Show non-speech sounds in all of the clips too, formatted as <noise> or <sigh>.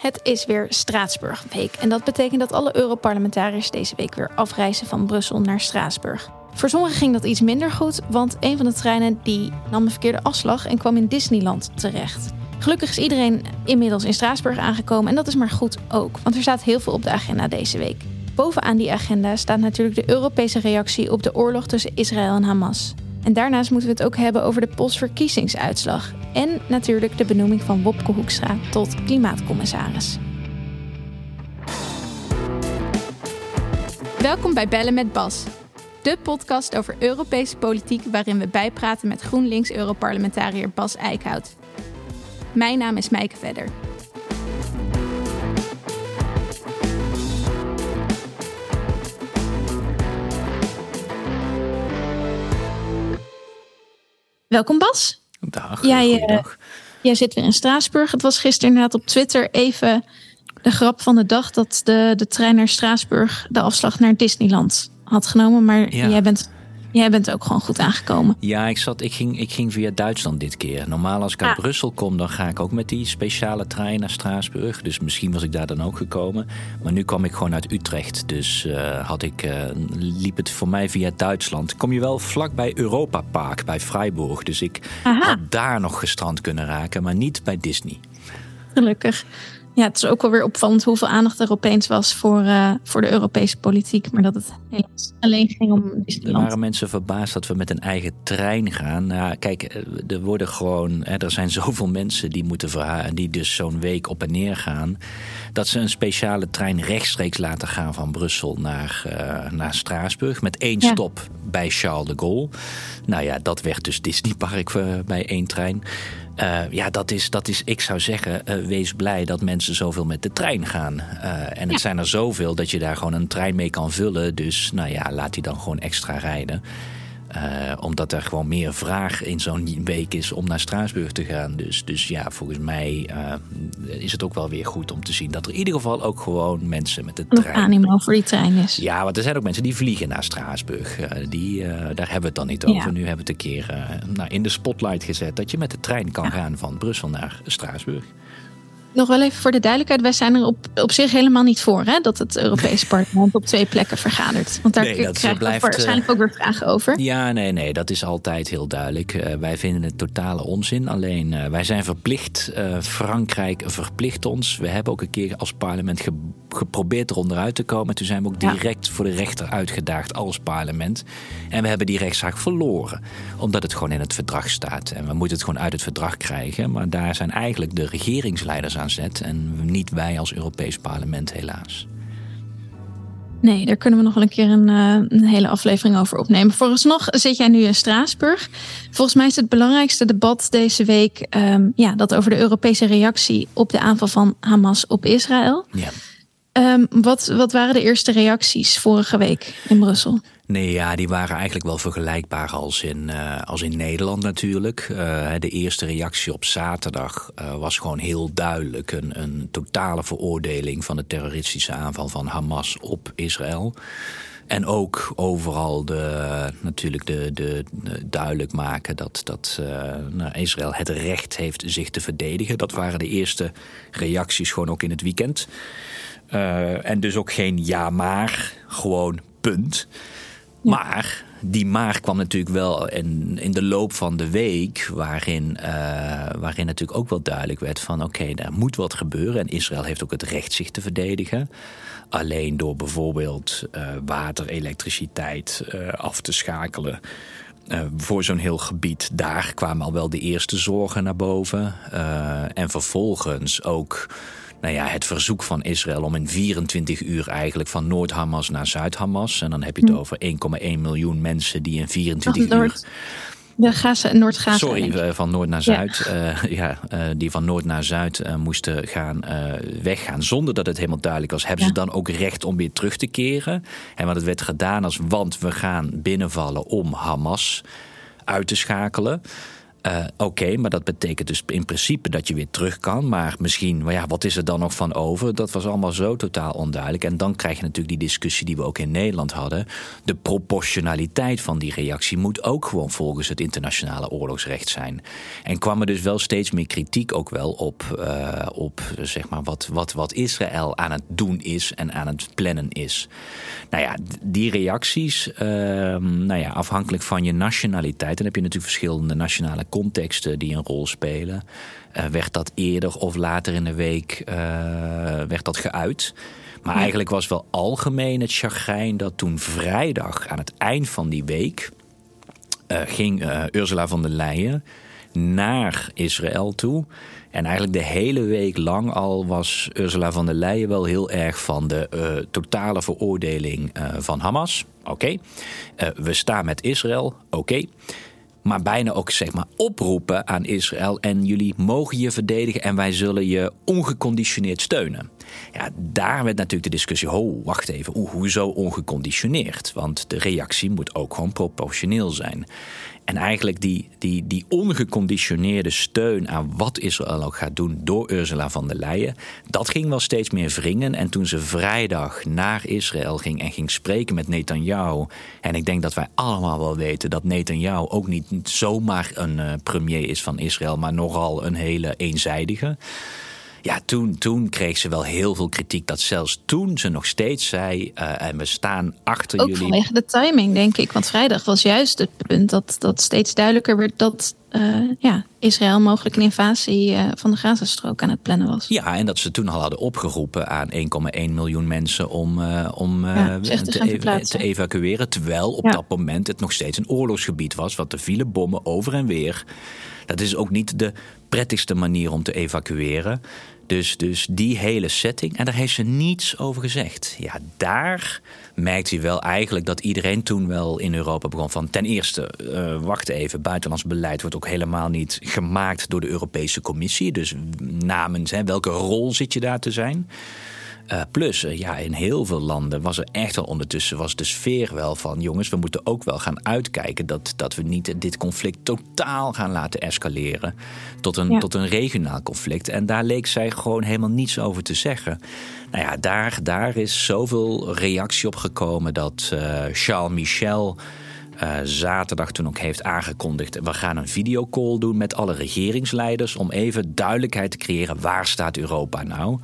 Het is weer Straatsburgweek en dat betekent dat alle Europarlementariërs deze week weer afreizen van Brussel naar Straatsburg. Voor sommigen ging dat iets minder goed, want een van de treinen die nam de verkeerde afslag en kwam in Disneyland terecht. Gelukkig is iedereen inmiddels in Straatsburg aangekomen en dat is maar goed ook, want er staat heel veel op de agenda deze week. Bovenaan die agenda staat natuurlijk de Europese reactie op de oorlog tussen Israël en Hamas. En daarnaast moeten we het ook hebben over de postverkiezingsuitslag. En natuurlijk de benoeming van Wopke Hoekstra tot klimaatcommissaris. Welkom bij Bellen met Bas. De podcast over Europese politiek waarin we bijpraten met GroenLinks-Europarlementariër Bas Eickhout. Mijn naam is Mijke Vedder. Welkom Bas. Dag, jij, uh, jij zit weer in Straatsburg. Het was gisteren inderdaad op Twitter even de grap van de dag dat de, de trein naar Straatsburg de afslag naar Disneyland had genomen. Maar jij bent Jij bent ook gewoon goed aangekomen. Ja, ik, zat, ik, ging, ik ging via Duitsland dit keer. Normaal als ik uit ah. Brussel kom, dan ga ik ook met die speciale trein naar Straatsburg. Dus misschien was ik daar dan ook gekomen. Maar nu kwam ik gewoon uit Utrecht. Dus uh, had ik, uh, liep het voor mij via Duitsland. Kom je wel vlak bij Europa Park, bij Freiburg. Dus ik had daar nog gestrand kunnen raken, maar niet bij Disney. Gelukkig. Ja, het is ook wel weer opvallend hoeveel aandacht er opeens was voor, uh, voor de Europese politiek. Maar dat het helaas alleen ging om Disneyland. Er waren mensen verbaasd dat we met een eigen trein gaan. Nou, kijk, eh, er worden gewoon. Er zijn <laughs> zoveel mensen die moeten verhalen. Die dus zo'n week op en neer gaan. Dat ze een speciale trein rechtstreeks laten gaan van Brussel naar, uh, naar Straatsburg. Met één stop bij Charles de Gaulle. Nou ja, dat werd dus Disneypark bij één trein. Uh, ja, dat is, dat is, ik zou zeggen, uh, wees blij dat mensen zoveel met de trein gaan. Uh, en het zijn er zoveel dat je daar gewoon een trein mee kan vullen. Dus nou ja, laat die dan gewoon extra rijden. Uh, omdat er gewoon meer vraag in zo'n week is om naar Straatsburg te gaan. Dus, dus ja, volgens mij uh, is het ook wel weer goed om te zien dat er in ieder geval ook gewoon mensen met de trein. animo voor die trein is. Ja, want er zijn ook mensen die vliegen naar Straatsburg. Uh, die, daar hebben we het dan niet over. Nu hebben we het een keer nou, in de spotlight gezet dat je met de trein kan ja. gaan van Brussel naar Straatsburg. Nog wel even voor de duidelijkheid, wij zijn er op, op zich helemaal niet voor hè, dat het Europese <laughs> parlement op twee plekken vergadert. Want daar nee, dat krijgen blijft, we waarschijnlijk ook weer vragen over. Ja, nee, nee, dat is altijd heel duidelijk. Uh, wij vinden het totale onzin. Alleen uh, wij zijn verplicht, uh, Frankrijk verplicht ons. We hebben ook een keer als parlement ge geprobeerd eronder uit te komen. Toen zijn we ook direct ja. voor de rechter uitgedaagd als parlement. En we hebben die rechtszaak verloren, omdat het gewoon in het verdrag staat. En we moeten het gewoon uit het verdrag krijgen. Maar daar zijn eigenlijk de regeringsleiders aan zet en niet wij als Europees parlement helaas. Nee, daar kunnen we nog wel een keer een, uh, een, hele aflevering over opnemen. Vooralsnog zit jij nu in Straatsburg. Volgens mij is het belangrijkste debat deze week um, ja, dat over de Europese reactie op de aanval van Hamas op Israël. Ja. Um, wat, wat waren de eerste reacties vorige week in Brussel? Nee, ja, die waren eigenlijk wel vergelijkbaar als in, uh, als in Nederland natuurlijk. Uh, de eerste reactie op zaterdag uh, was gewoon heel duidelijk. Een, een totale veroordeling van de terroristische aanval van Hamas op Israël. En ook overal de, natuurlijk de, de, de duidelijk maken dat, dat nou, Israël het recht heeft zich te verdedigen. Dat waren de eerste reacties gewoon ook in het weekend. en dus ook geen ja maar, gewoon punt. Maar die maar kwam natuurlijk wel in, in de loop van de week, waarin, uh, waarin natuurlijk ook wel duidelijk werd van oké, okay, daar moet wat gebeuren. En Israël heeft ook het recht zich te verdedigen. Alleen door bijvoorbeeld uh, water, elektriciteit uh, af te schakelen. voor zo'n heel gebied, daar kwamen al wel de eerste zorgen naar boven. en vervolgens ook nou ja, het verzoek van Israël om in 24 uur eigenlijk van Noord-Hamas naar Zuid-Hamas. En dan heb je het hm. over 1,1 miljoen mensen die in 24 uur. De Gaza. Sorry, uh, van Noord naar Zuid. <laughs> Ja. Uh, ja uh, die van Noord naar Zuid moesten gaan weggaan. Zonder dat het helemaal duidelijk was. Hebben ja. ze dan ook recht om weer terug te keren? En wat het werd gedaan als, want we gaan binnenvallen om Hamas uit te schakelen. Uh, Oké, maar dat betekent dus in principe dat je weer terug kan. Maar misschien, maar ja, wat is er dan nog van over? Dat was allemaal zo totaal onduidelijk. En dan krijg je natuurlijk die discussie die we ook in Nederland hadden. De proportionaliteit van die reactie moet ook gewoon volgens het internationale oorlogsrecht zijn. En kwam er dus wel steeds meer kritiek ook wel op, uh, op zeg maar, wat, wat, wat Israël aan het doen is en aan het plannen is. Nou ja, die reacties, uh, nou ja, afhankelijk van je nationaliteit, dan heb je natuurlijk verschillende nationale contexten die een rol spelen. Uh, werd dat eerder of later in de week uh, werd dat geuit. Maar ja. eigenlijk was wel algemeen het chagrijn dat toen vrijdag aan het eind van die week uh, ging Ursula von der Leyen naar Israël toe. En eigenlijk de hele week lang al was Ursula von der Leyen wel heel erg van de uh, totale veroordeling uh, van Hamas. Oké. Okay. Uh, we staan met Israël. Oké. Okay. Maar bijna ook zeg maar oproepen aan Israël. En jullie mogen je verdedigen en wij zullen je ongeconditioneerd steunen. Ja, daar werd natuurlijk de discussie: oh, wacht even, hoezo ongeconditioneerd? Want de reactie moet ook gewoon proportioneel zijn. En eigenlijk die, die, die ongeconditioneerde steun aan wat Israël ook gaat doen door Ursula van der Leyen, dat ging wel steeds meer wringen. En toen ze vrijdag naar Israël ging en ging spreken met Netanyahu, en ik denk dat wij allemaal wel weten dat Netanyahu ook niet zomaar een uh, premier is van Israël, maar nogal een hele eenzijdige. Ja, toen, toen kreeg ze wel heel veel kritiek. Dat zelfs toen ze nog steeds zei: uh, en we staan achter Ook jullie. vanwege de timing, denk ik. Want vrijdag was juist het punt dat, dat steeds duidelijker werd dat uh, ja, Israël mogelijk een invasie uh, van de Gazastrook aan het plannen was. Ja, en dat ze toen al hadden opgeroepen aan 1,1 miljoen mensen om, uh, om ja, te, te, ev te, evacueren. Terwijl op ja. dat moment het nog steeds een oorlogsgebied was. Want er vielen bommen over en weer. Dat is ook niet de prettigste manier om te evacueren. Dus, dus die hele setting. En daar heeft ze niets over gezegd. Ja, daar merkt hij wel eigenlijk dat iedereen toen wel in Europa begon van... ten eerste, uh, wacht even, buitenlands beleid wordt ook helemaal niet gemaakt door de Europese Commissie. Dus namens, hè, welke rol zit je daar te zijn? Uh, plus, uh, ja, in heel veel landen was er echt al ondertussen was de sfeer wel van... jongens, we moeten ook wel gaan uitkijken dat, dat we niet dit conflict totaal gaan laten escaleren... tot een, ja. tot een regionaal conflict. En daar leek zij gewoon helemaal niets over te zeggen. Nou ja, daar, daar is zoveel reactie op gekomen dat uh, Charles Michel... Uh, zaterdag toen ook heeft aangekondigd... we gaan een videocall doen met alle regeringsleiders... om even duidelijkheid te creëren waar staat Europa nou...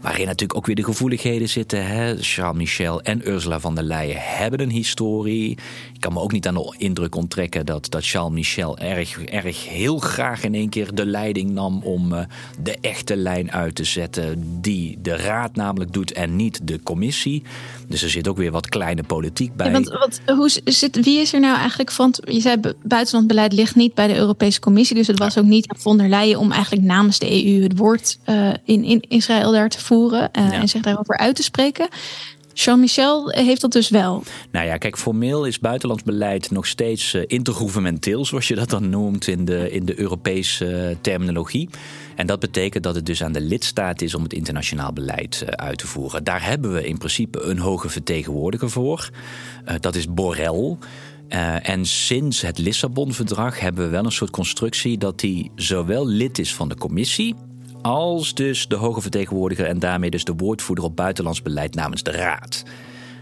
Waarin natuurlijk ook weer de gevoeligheden zitten. Hè? Charles Michel en Ursula von der Leyen hebben een historie. Ik kan me ook niet aan de indruk onttrekken dat, dat Charles Michel erg, erg heel graag in één keer de leiding nam om uh, de echte lijn uit te zetten. Die de raad namelijk doet en niet de commissie. Dus er zit ook weer wat kleine politiek bij. Ja, want wat, hoe zit, wie is er nou eigenlijk van? Je zei buitenlandbeleid ligt niet bij de Europese Commissie. Dus het was ook niet aan von der Leyen om eigenlijk namens de EU het woord uh, in, in Israël daar te voeren uh, ja. en zich daarover uit te spreken. Jean-Michel heeft dat dus wel. Nou ja, kijk, formeel is buitenlands beleid nog steeds uh, intergouvernementeel, zoals je dat dan noemt in de, in de Europese uh, terminologie. En dat betekent dat het dus aan de lidstaat is om het internationaal beleid uh, uit te voeren. Daar hebben we in principe een hoge vertegenwoordiger voor. dat is Borrell. Uh, en sinds het Lissabon-verdrag hebben we wel een soort constructie dat hij zowel lid is van de commissie als dus de hoge vertegenwoordiger en daarmee dus de woordvoerder op buitenlands beleid namens de Raad.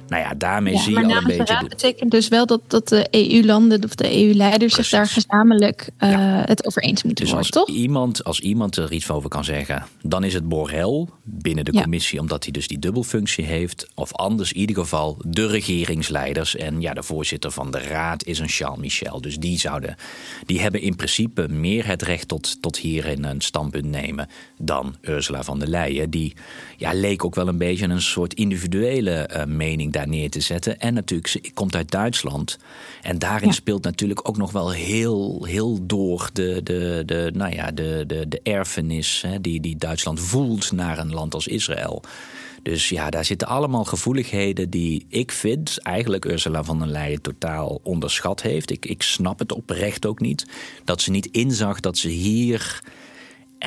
Nou ja, daarmee ja, zie je al een beetje. Raad betekent dus wel dat, dat de EU-landen of de EU-leiders zich daar gezamenlijk uh, ja. het over eens moeten dus worden, als toch? Iemand, als iemand er iets over kan zeggen, dan is het Borrell binnen de commissie, omdat hij dus die dubbelfunctie heeft. Of anders in ieder geval de regeringsleiders. En ja, de voorzitter van de raad is een Charles Michel. Dus die zouden, die hebben in principe meer het recht tot, tot hierin een standpunt nemen dan Ursula van der Leyen. Die ja, leek ook wel een beetje een soort individuele uh, mening daar neer te zetten. En natuurlijk, ze komt uit Duitsland. En daarin ja. speelt natuurlijk ook nog wel heel, heel door de, de, de, nou ja, de, de, de erfenis hè, die, die Duitsland voelt naar een land als Israël. Dus ja, daar zitten allemaal gevoeligheden die ik vind eigenlijk Ursula von der Leyen totaal onderschat heeft. Ik, ik snap het oprecht ook niet. Dat ze niet inzag dat ze hier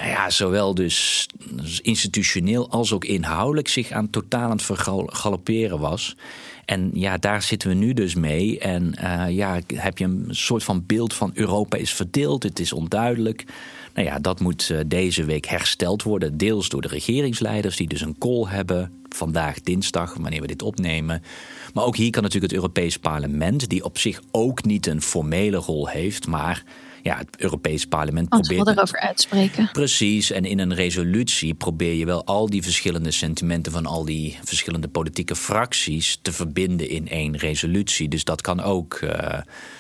ja, zowel dus institutioneel als ook inhoudelijk zich aan totaal aan het vergalopperen was. En ja, daar zitten we nu dus mee. En ja, heb je een soort van beeld van Europa is verdeeld, het is onduidelijk. Nou ja, dat moet deze week hersteld worden. Deels door de regeringsleiders, die dus een call hebben. Vandaag dinsdag, wanneer we dit opnemen. Maar ook hier kan natuurlijk het Europees Parlement, die op zich ook niet een formele rol heeft, maar ja, het Europees Parlement probeert. erover uitspreken. Precies, en in een resolutie probeer je wel al die verschillende sentimenten van al die verschillende politieke fracties te verbinden in één resolutie. Dus dat kan ook, uh,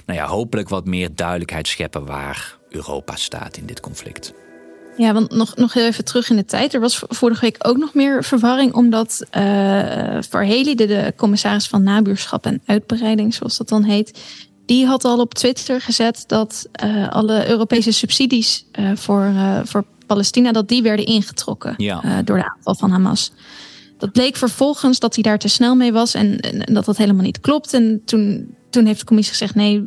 nou ja, hopelijk wat meer duidelijkheid scheppen waar Europa staat in dit conflict. Ja, want nog, nog heel even terug in de tijd. Er was vorige week ook nog meer verwarring, omdat uh, de, de commissaris van Nabuurschap en Uitbreiding, zoals dat dan heet, die had al op Twitter gezet dat uh, alle Europese subsidies uh, voor, uh, voor Palestina dat die werden ingetrokken ja. door de aanval van Hamas. Dat bleek vervolgens dat hij daar te snel mee was en, en dat dat helemaal niet klopt. En toen, toen heeft de commissie gezegd: nee,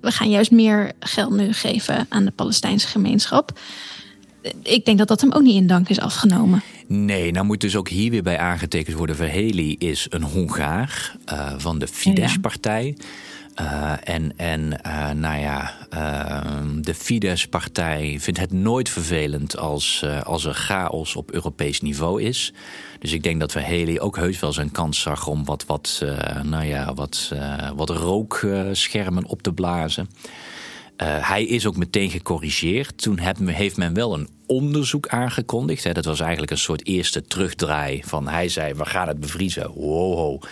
we gaan juist meer geld nu geven aan de Palestijnse gemeenschap ik denk dat dat hem ook niet in dank is afgenomen. Nee, nou moet dus ook hier weer bij aangetekend worden. Verheli is een Hongaar uh, van de Fidesz-partij. Uh, en en uh, nou ja, de Fidesz-partij vindt het nooit vervelend als, als er chaos op Europees niveau is. Dus ik denk dat Verheli ook heus wel zijn kans zag om wat, wat, nou ja, wat, wat rookschermen op te blazen. Hij is ook meteen gecorrigeerd. Toen heeft men wel een onderzoek aangekondigd. Hè. Dat was eigenlijk een soort eerste terugdraai van hij zei we gaan het bevriezen. Wow,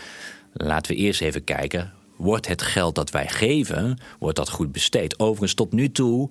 laten we eerst even kijken. Wordt het geld dat wij geven, wordt dat goed besteed? Overigens tot nu toe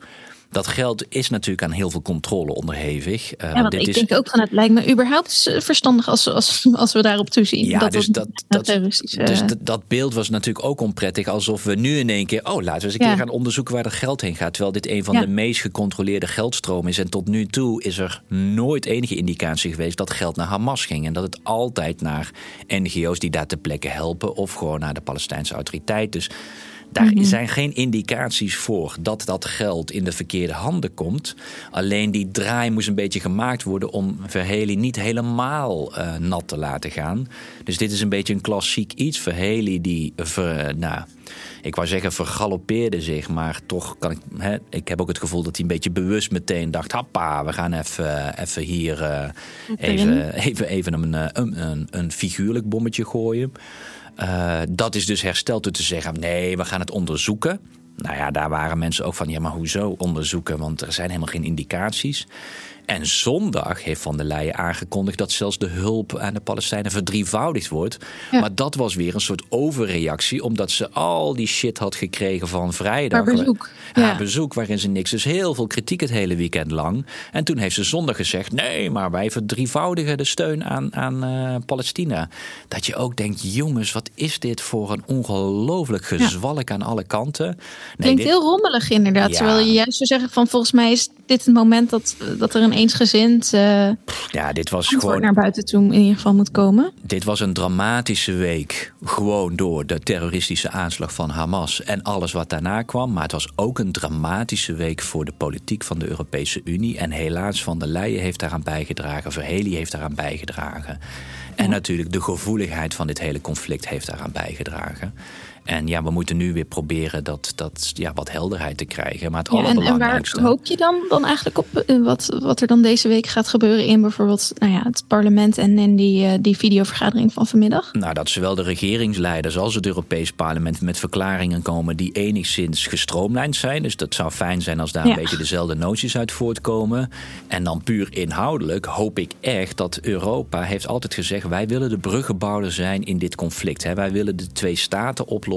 dat geld is natuurlijk aan heel veel controle onderhevig. Uh, ja, want dit ik denk ook van het lijkt me überhaupt verstandig als, als, als we daarop toezien. Ja, dat dus, dat, dat, dus dat beeld was natuurlijk ook onprettig. Alsof we nu in één keer, oh laten we eens een keer gaan onderzoeken waar dat geld heen gaat. Terwijl dit een van de meest gecontroleerde geldstromen is. En tot nu toe is er nooit enige indicatie geweest dat geld naar Hamas ging. En dat het altijd naar NGO's die daar ter plekke helpen. Of gewoon naar de Palestijnse autoriteit. Dus daar mhm. zijn geen indicaties voor dat dat geld in de verkeerde handen komt. Alleen die draai moest een beetje gemaakt worden om Verhely niet helemaal uh, nat te laten gaan. Dus dit is een beetje een klassiek iets. Verhely die, ver, nou, ik wou zeggen vergalopeerde zich, maar toch kan ik. Hè, ik heb ook het gevoel dat hij een beetje bewust meteen dacht: happa, we gaan even, even hier uh, even, even, even een, een, een, een figuurlijk bommetje gooien. Uh, dat is dus hersteld door te zeggen: nee, we gaan het onderzoeken. Nou ja, daar waren mensen ook van: ja, maar hoezo onderzoeken? Want er zijn helemaal geen indicaties. En zondag heeft Van der Leyen aangekondigd dat zelfs de hulp aan de Palestijnen verdrievoudigd wordt. Maar dat was weer een soort overreactie, omdat ze al die shit had gekregen van vrijdag. Haar bezoek. Haar bezoek, waarin ze niks. Dus heel veel kritiek het hele weekend lang. En toen heeft ze zondag gezegd: nee, maar wij verdrievoudigen de steun aan, aan uh, Palestina. Dat je ook denkt: jongens, wat is dit voor een ongelooflijk gezwalk aan alle kanten? Nee, Klinkt heel rommelig, inderdaad. Terwijl je juist zou zeggen: van volgens mij is dit het moment dat, dat er een eensgezind uh, ja, dit was gewoon naar buiten toe in ieder geval moet komen. Dit was een dramatische week. Gewoon door de terroristische aanslag van Hamas en alles wat daarna kwam. Maar het was ook een dramatische week voor de politiek van de Europese Unie. En helaas Van der Leyen heeft daaraan bijgedragen. Verhely heeft daaraan bijgedragen. En natuurlijk de gevoeligheid van dit hele conflict heeft daaraan bijgedragen. En ja, we moeten nu weer proberen dat, dat, ja, wat helderheid te krijgen. Maar het ja, allerbelangrijkste... En, waar hoop je dan, dan eigenlijk op eh, wat, wat er dan deze week gaat gebeuren in bijvoorbeeld nou ja, het parlement en in die, uh, die videovergadering van vanmiddag? Nou, dat zowel de regeringsleiders als het Europees parlement met verklaringen komen die enigszins gestroomlijnd zijn. Dus dat zou fijn zijn als daar een beetje dezelfde noties uit voortkomen. En dan puur inhoudelijk hoop ik echt dat Europa heeft altijd gezegd: wij willen de bruggenbouwer zijn in dit conflict. Hè. Wij willen de twee staten oplossen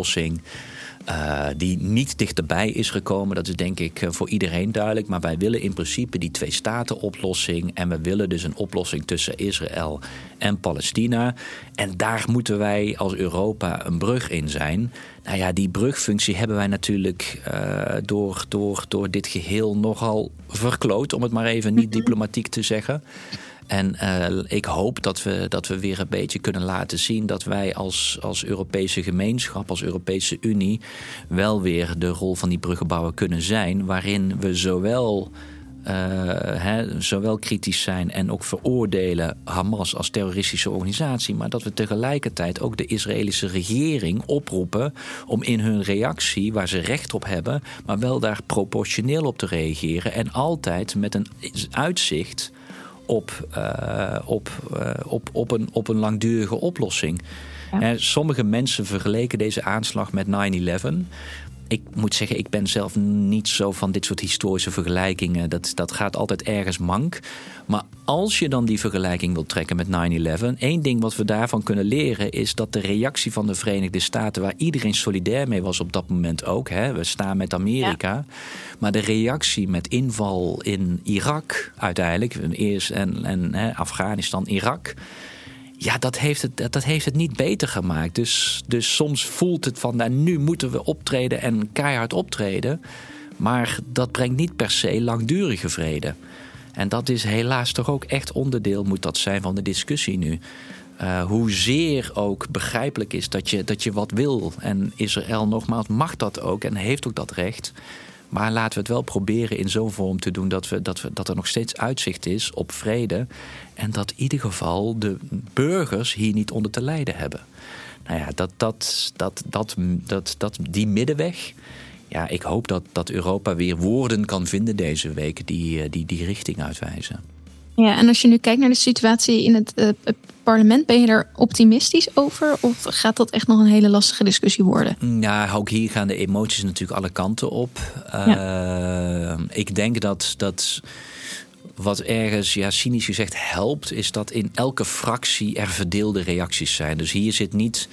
uh, die niet dichterbij is gekomen. Dat is denk ik eh, voor iedereen duidelijk. Maar wij willen in principe die twee-staten-oplossing. En we willen dus een oplossing tussen Israël en Palestina. En daar moeten wij als Europa een brug in zijn. Nou ja, die brugfunctie hebben wij natuurlijk uh, door, door, door dit geheel nogal verkloot, om het maar even niet diplomatiek te zeggen. En uh, ik hoop dat we, dat we weer een beetje kunnen laten zien dat wij als, als Europese gemeenschap, als Europese Unie, wel weer de rol van die bruggenbouwer kunnen zijn. Waarin we zowel zowel kritisch zijn en ook veroordelen Hamas als terroristische organisatie, maar dat we tegelijkertijd ook de Israëlische regering oproepen om in hun reactie, waar ze recht op hebben, maar wel daar proportioneel op te reageren en altijd met een uitzicht op, uh, op, uh, op, op, een, op een langdurige oplossing. Ja. sommige mensen vergeleken deze aanslag met 9-11 ik moet zeggen, ik ben zelf niet zo van dit soort historische vergelijkingen. Dat, dat gaat altijd ergens mank. Maar als je dan die vergelijking wilt trekken met 9-11, één ding wat we daarvan kunnen leren is dat de reactie van de Verenigde Staten, waar iedereen solidair mee was op dat moment ook, hè, we staan met Amerika, maar de reactie met inval in Irak uiteindelijk, eerst en, en hè, Afghanistan, Irak. Ja, dat heeft het, dat heeft het niet beter gemaakt. Dus, dus soms voelt het van, nou, nu moeten we optreden en keihard optreden. Maar dat brengt niet per se langdurige vrede. En dat is helaas toch ook echt onderdeel, moet dat zijn, van de discussie nu. Uh, hoezeer ook begrijpelijk is dat je, dat je wat wil. En Israël nogmaals mag dat ook en heeft ook dat recht. Maar laten we het wel proberen in zo'n vorm te doen dat, we, dat, we, dat er nog steeds uitzicht is op vrede. En dat in ieder geval de burgers hier niet onder te lijden hebben. Nou ja, dat, dat, dat, dat, dat, dat, die middenweg. Ja, ik hoop dat, dat Europa weer woorden kan vinden deze week die die, die richting uitwijzen. Ja, en als je nu kijkt naar de situatie in het, uh, parlement, ben je er optimistisch over? Of gaat dat echt nog een hele lastige discussie worden? Ja, ook hier gaan de emoties natuurlijk alle kanten op. Ja. Uh, ik denk dat, dat wat ergens, ja, cynisch gezegd, helpt, is dat in elke fractie er verdeelde reacties zijn. Dus hier zit niet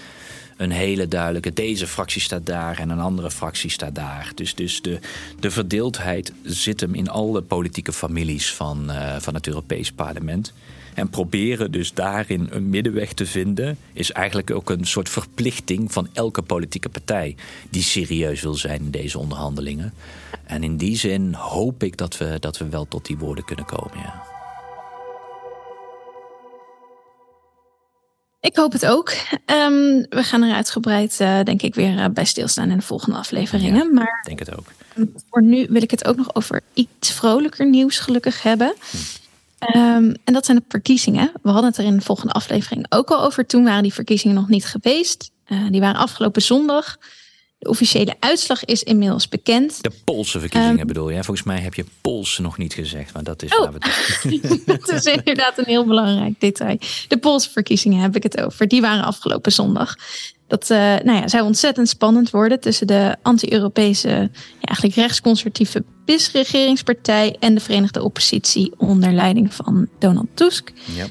een hele duidelijke. Deze fractie staat daar en een andere fractie staat daar. Dus, dus de, de verdeeldheid zit hem in alle politieke families van, uh, van het Europees Parlement. En proberen dus daarin een middenweg te vinden, is eigenlijk ook een soort verplichting van elke politieke partij die serieus wil zijn in deze onderhandelingen. En in die zin hoop ik dat we, dat we wel tot die woorden kunnen komen. Ja. Ik hoop het ook. Um, we gaan er uitgebreid, uh, denk ik, weer uh, bij stilstaan in de volgende afleveringen. Ja, maar denk het ook. Voor nu wil ik het ook nog over iets vrolijker nieuws gelukkig hebben. Hm. Um, en dat zijn de verkiezingen. We hadden het er in de volgende aflevering ook al over. Toen waren die verkiezingen nog niet geweest. Uh, die waren afgelopen zondag. De officiële uitslag is inmiddels bekend. De Poolse verkiezingen um, bedoel je? Volgens mij heb je Poolse nog niet gezegd, maar dat is oh. we <laughs> dat is inderdaad een heel belangrijk detail. De Poolse verkiezingen heb ik het over. Die waren afgelopen zondag. Dat uh, nou ja, zou ontzettend spannend worden tussen de anti-Europese, ja, eigenlijk rechtsconservatieve PIS-regeringspartij en de Verenigde Oppositie onder leiding van Donald Tusk. Ja.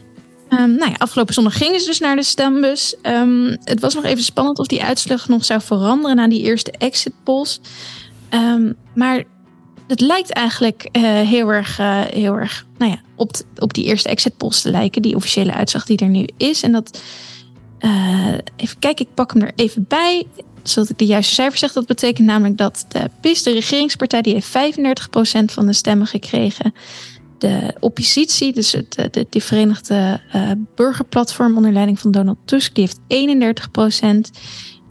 Um, nou ja, afgelopen zondag gingen ze dus naar de stembus. Um, het was nog even spannend of die uitslag nog zou veranderen na die eerste exit polls. Um, maar het lijkt eigenlijk uh, heel erg, uh, heel erg nou ja, op, op die eerste exit polls te lijken. Die officiële uitslag die er nu is. En dat, uh, even kijken, ik pak hem er even bij. Zodat ik de juiste cijfers zeg. Dat betekent namelijk dat de PIS, de regeringspartij, die heeft 35% van de stemmen gekregen de oppositie, dus het, de, de Verenigde uh, Burgerplatform onder leiding van Donald Tusk, die heeft 31 procent.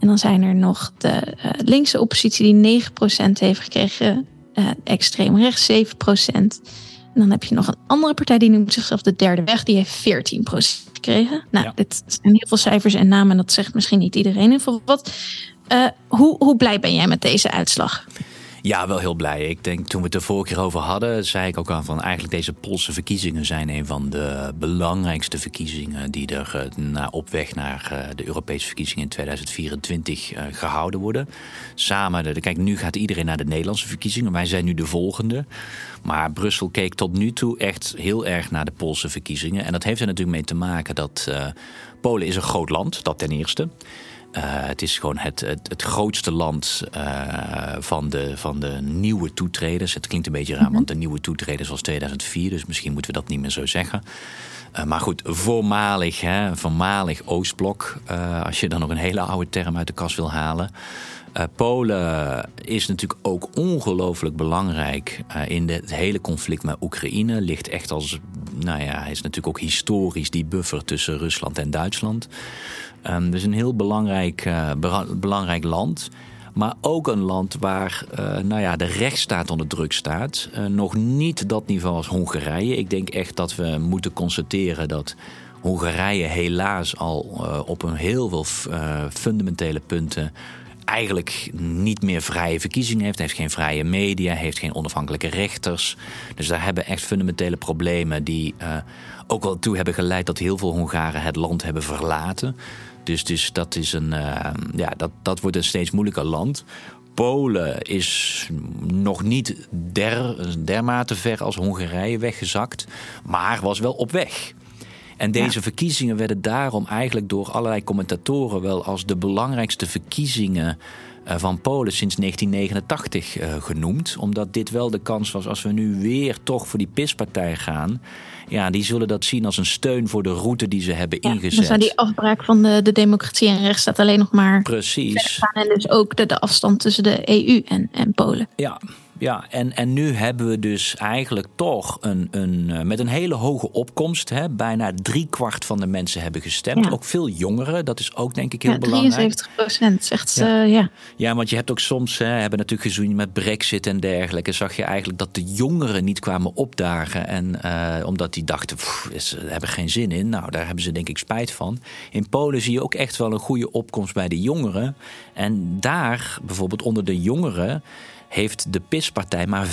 En dan zijn er nog de uh, linkse oppositie die 9 procent heeft gekregen, uh, extreem rechts 7 procent. En dan heb je nog een andere partij die noemt zichzelf de derde weg, die heeft 14 procent gekregen. Nou, ja. dit zijn heel veel cijfers en namen en dat zegt misschien niet iedereen. In wat, hoe, hoe blij ben jij met deze uitslag? Ja, wel heel blij. Ik denk toen we het er vorige keer over hadden, zei ik ook al van eigenlijk deze Poolse verkiezingen zijn een van de belangrijkste verkiezingen die er uh, na, op weg naar uh, de Europese verkiezingen in 2024 uh, gehouden worden. Samen, de, kijk, nu gaat iedereen naar de Nederlandse verkiezingen. Wij zijn nu de volgende. Maar Brussel keek tot nu toe echt heel erg naar de Poolse verkiezingen. En dat heeft er natuurlijk mee te maken dat Polen is een groot land, dat ten eerste. Uh, het is gewoon het, het, het grootste land uh, van, de, van de nieuwe toetreders. Het klinkt een beetje raar, mm -hmm. want de nieuwe toetreders was 2004, dus misschien moeten we dat niet meer zo zeggen. Uh, maar goed, voormalig, hè, voormalig Oostblok, als je dan nog een hele oude term uit de kast wil halen. Polen is natuurlijk ook ongelooflijk belangrijk in de, het hele conflict met Oekraïne. Ligt echt als, nou ja, is natuurlijk ook historisch die buffer tussen Rusland en Duitsland. Um, dus een heel belangrijk, uh, belangrijk land. Maar ook een land waar uh, nou ja, de rechtsstaat onder druk staat. Uh, nog niet dat niveau als Hongarije. Ik denk echt dat we moeten constateren dat Hongarije helaas al op een heel veel fundamentele punten eigenlijk niet meer vrije verkiezingen heeft, heeft geen vrije media, heeft geen onafhankelijke rechters. Dus daar hebben echt fundamentele problemen die ook wel toe hebben geleid dat heel veel Hongaren het land hebben verlaten. Dus, dus dat, is een, uh, ja, dat, dat wordt een steeds moeilijker land. Polen is nog niet der, dermate ver als Hongarije weggezakt, maar was wel op weg. En deze verkiezingen werden daarom eigenlijk door allerlei commentatoren wel als de belangrijkste verkiezingen van Polen sinds 1989 uh, genoemd. Omdat dit wel de kans was als we nu weer toch voor die PIS-partij gaan. Ja, die zullen dat zien als een steun voor de route die ze hebben ja, ingezet. Dus aan die afbraak van de, de democratie en rechtsstaat alleen nog maar. Precies. En dus ook de, de afstand tussen de EU en, en Polen. Ja, ja, en, en nu hebben we dus eigenlijk toch een, een, eh, met een hele hoge opkomst. Hè, bijna kwart van de mensen hebben gestemd. Ook veel jongeren, dat is ook denk ik heel ja, belangrijk. 73 procent, zegt ja. Uh, ja. Ja, want je hebt ook soms, hè, hebben natuurlijk gezien met brexit en dergelijke... zag je eigenlijk dat de jongeren niet kwamen opdagen. En uh, omdat die dachten, ze hebben geen zin in. Nou, daar hebben ze denk ik spijt van. In Polen zie je ook echt wel een goede opkomst bij de jongeren. En daar, bijvoorbeeld onder de jongeren heeft de PIS-partij maar 15%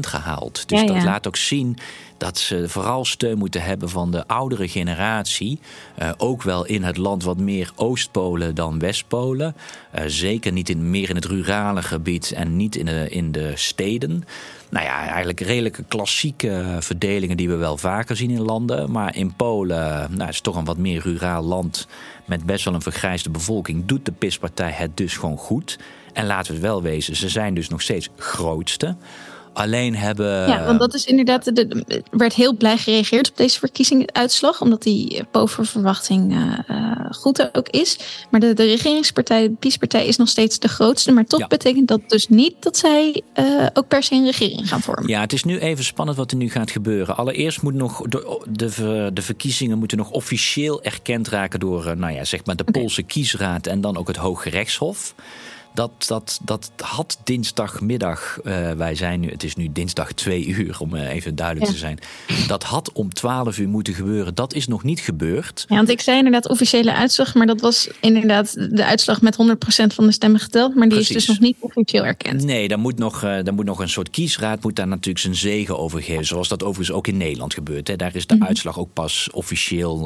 gehaald. Dus dat laat ook zien dat ze vooral steun moeten hebben van de oudere generatie. Uh, ook wel in het land wat meer Oostpolen dan Westpolen. Uh, zeker niet in, meer in het rurale gebied en niet in de, in de steden. Nou ja, eigenlijk redelijke klassieke verdelingen die we wel vaker zien in landen. Maar in Polen, nou, het is toch een wat meer ruraal land met best wel een vergrijsde bevolking. Doet de PIS-partij het dus gewoon goed. En laten we het wel wezen, ze zijn dus nog steeds grootste. Alleen hebben. Ja, want dat is inderdaad. Er werd heel blij gereageerd op deze verkiezingsuitslag. Omdat die boven verwachting uh, goed ook is. Maar de, de regeringspartij, de PiS-partij, is nog steeds de grootste. Maar toch betekent dat dus niet dat zij uh, ook per se een regering gaan vormen. Ja, het is nu even spannend wat er nu gaat gebeuren. Allereerst moet nog de, de, de verkiezingen moeten nog officieel erkend raken door nou ja, zeg maar de Poolse kiesraad en dan ook het Hoge Rechtshof. Dat, dat, dat had dinsdagmiddag, uh, wij zijn nu, het is nu dinsdag twee uur om uh, even duidelijk te zijn. Dat had om twaalf uur moeten gebeuren. Dat is nog niet gebeurd. Ja, want ik zei inderdaad officiële uitslag, maar dat was inderdaad de uitslag met 100% van de stemmen geteld. Maar die Precies. is dus nog niet officieel erkend. Nee, dan moet, nog, uh, dan moet nog een soort kiesraad moet daar natuurlijk zijn zegen over geven. Zoals dat overigens ook in Nederland gebeurt. Hè. Daar is de mm -hmm. uitslag ook pas officieel,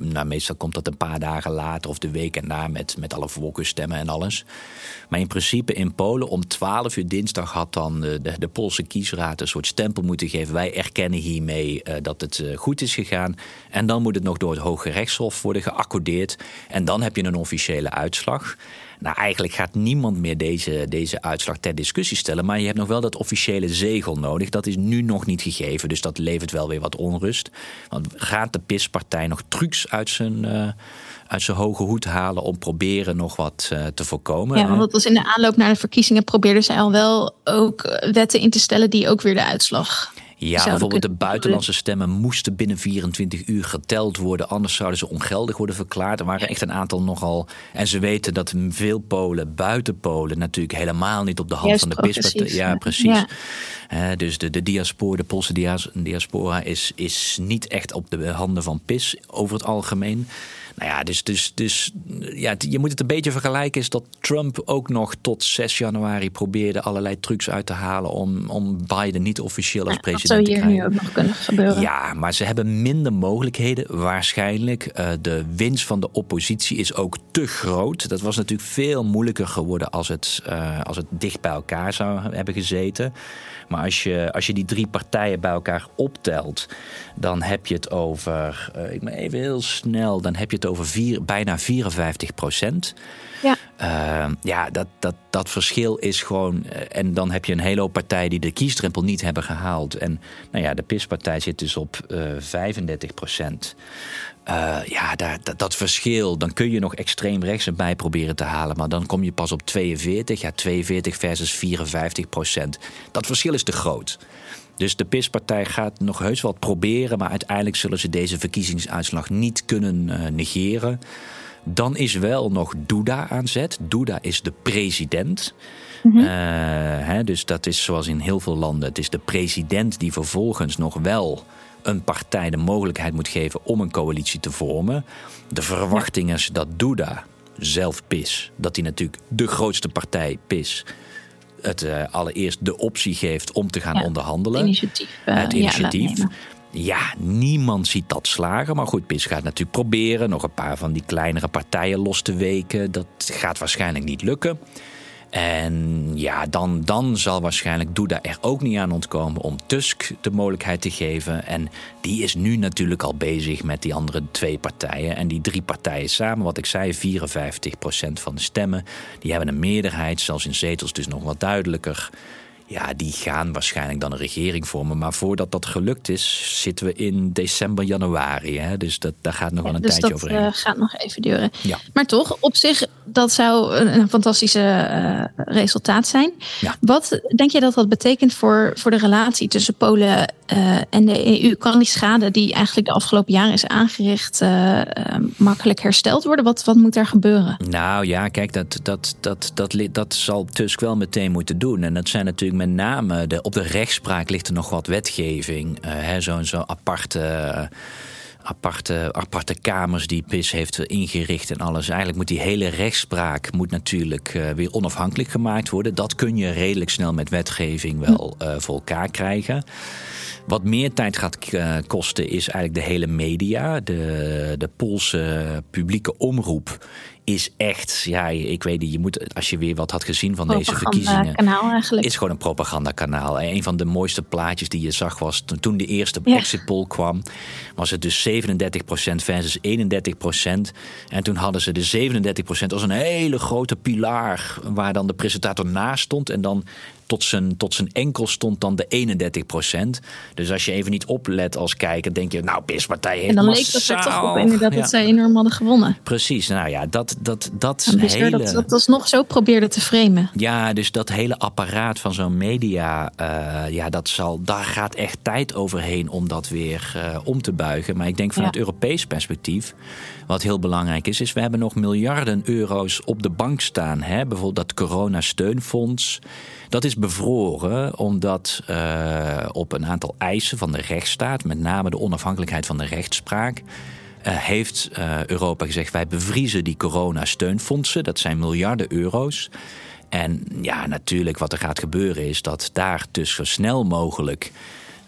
nou, meestal komt dat een paar dagen later of de week erna met, met alle voorkeurstemmen en alles. Maar in principe in Polen om 12 uur dinsdag had dan de, de, de Poolse kiesraad een soort stempel moeten geven. Wij erkennen hiermee uh, dat het uh, goed is gegaan. En dan moet het nog door het Hoge Rechtshof worden geaccordeerd. En dan heb je een officiële uitslag. Nou, eigenlijk gaat niemand meer deze, deze uitslag ter discussie stellen. Maar je hebt nog wel dat officiële zegel nodig. Dat is nu nog niet gegeven. Dus dat levert wel weer wat onrust. Want gaat de PIS-partij nog trucs uit zijn. Uit zijn hoge hoed halen om proberen nog wat uh, te voorkomen. Ja, want dat was in de aanloop naar de verkiezingen probeerden zij al wel ook wetten in te stellen die ook weer de uitslag. Ja, bijvoorbeeld de buitenlandse stemmen moesten binnen 24 uur geteld worden. Anders zouden ze ongeldig worden verklaard. Er waren echt een aantal nogal. En ze weten dat veel Polen, buiten Polen, natuurlijk helemaal niet op de hand Juist van de PIS. Ja, precies. Ja. Uh, dus de, de diaspora, de Poolse diaspora, is, is niet echt op de handen van PIS over het algemeen. Nou ja, dus, dus, dus ja, je moet het een beetje vergelijken. Is dat Trump ook nog tot 6 januari probeerde allerlei trucs uit te halen om, om Biden niet officieel als ja, president te krijgen. Dat zou hier nu ook nog kunnen gebeuren. Ja, maar ze hebben minder mogelijkheden waarschijnlijk. Uh, de winst van de oppositie is ook te groot. Dat was natuurlijk veel moeilijker geworden als het, uh, als het dicht bij elkaar zou hebben gezeten. Maar als je, als je die drie partijen bij elkaar optelt, dan heb je het over, uh, ik ben even heel snel, dan heb je het over vier, bijna 54 procent. Ja, uh, ja dat, dat, dat verschil is gewoon. Uh, en dan heb je een hele hoop partijen die de kiesdrempel niet hebben gehaald. En nou ja, de PIS-partij zit dus op uh, 35 procent. Uh, ja, daar, dat, dat, verschil, dan kun je nog extreem rechts erbij proberen te halen. Maar dan kom je pas op 42. Ja, 42 versus 54 procent. Dat verschil is te groot. Dus de PIS-partij gaat nog heus wat proberen. Maar uiteindelijk zullen ze deze verkiezingsuitslag niet kunnen uh, negeren. Dan is wel nog Duda aan zet. Duda is de president. Mhm. Eh, hè, dus dat is zoals in heel veel landen. Het is de president die vervolgens nog wel een partij de mogelijkheid moet geven om een coalitie te vormen. De verwachting is dat Duda, zelf PIS, dat hij natuurlijk de grootste partij PIS het uh, allereerst de optie geeft om te gaan onderhandelen. Het initiatief. Uh, het initiatief. Ja, ja, niemand ziet dat slagen. Maar goed, PIS gaat natuurlijk proberen nog een paar van die kleinere partijen los te weken. Dat gaat waarschijnlijk niet lukken. En ja, dan, dan zal waarschijnlijk Duda er ook niet aan ontkomen om Tusk de mogelijkheid te geven. En die is nu natuurlijk al bezig met die andere twee partijen. En die drie partijen samen, wat ik zei, 54% van de stemmen. Die hebben een meerderheid, zelfs in zetels dus nog wat duidelijker. Ja, die gaan waarschijnlijk dan een regering vormen. Maar voordat dat gelukt is, zitten we in december, januari. Hè? Dus dat, daar gaat nog wel een dus tijdje over. Dus dat gaat nog even duren. Ja. Maar toch, op zich, dat zou een, fantastische uh, resultaat zijn. Ja. Wat denk je dat dat betekent voor, voor de relatie tussen Polen uh, en de EU? Kan die schade die eigenlijk de afgelopen jaren is aangericht uh, makkelijk hersteld worden? Wat, wat moet er gebeuren? Nou ja, kijk, dat, dat, dat, dat, dat, zal Tusk wel meteen moeten doen. En dat zijn natuurlijk met name de, op de rechtspraak ligt er nog wat wetgeving. Zo'n zo aparte. Aparte, aparte kamers die PIS heeft ingericht en alles. Eigenlijk moet die hele rechtspraak moet natuurlijk uh, weer onafhankelijk gemaakt worden. Dat kun je redelijk snel met wetgeving wel uh, voor elkaar krijgen. Wat meer tijd gaat kosten is eigenlijk de hele media. De, de Poolse publieke omroep is echt, ja, ik weet niet, je moet, als je weer wat had gezien van deze verkiezingen. Eigenlijk. Is gewoon een propagandakanaal. Een van de mooiste plaatjes die je zag was toen de eerste exit poll kwam, was het dus 37% versus 31%. En toen hadden ze de 37% als een hele grote pilaar waar dan de presentator naast stond. En dan tot zijn, tot zijn enkel stond dan de 31 procent. Dus als je even niet oplet als kijker, denk je, nou, PIS-partij heeft En dan leek dat er toch op inderdaad dat zij enorm hadden gewonnen. Precies, nou ja, dat, dat, dat hele... Dat, dat, dat nog zo probeerde te framen. Ja, dus dat hele apparaat van zo'n media, uh, ja, dat zal, daar gaat echt tijd overheen om dat weer uh, om te buigen. Maar ik denk vanuit ja. Europees perspectief, wat heel belangrijk is, is we hebben nog miljarden euro's op de bank staan. Hè? Bijvoorbeeld dat coronasteunfonds. Dat is bevroren omdat uh, op een aantal eisen van de rechtsstaat, met name de onafhankelijkheid van de rechtspraak, uh, heeft uh, Europa gezegd: wij bevriezen die coronasteunfondsen. Dat zijn miljarden euro's. En ja, natuurlijk, wat er gaat gebeuren is dat daar dus zo snel mogelijk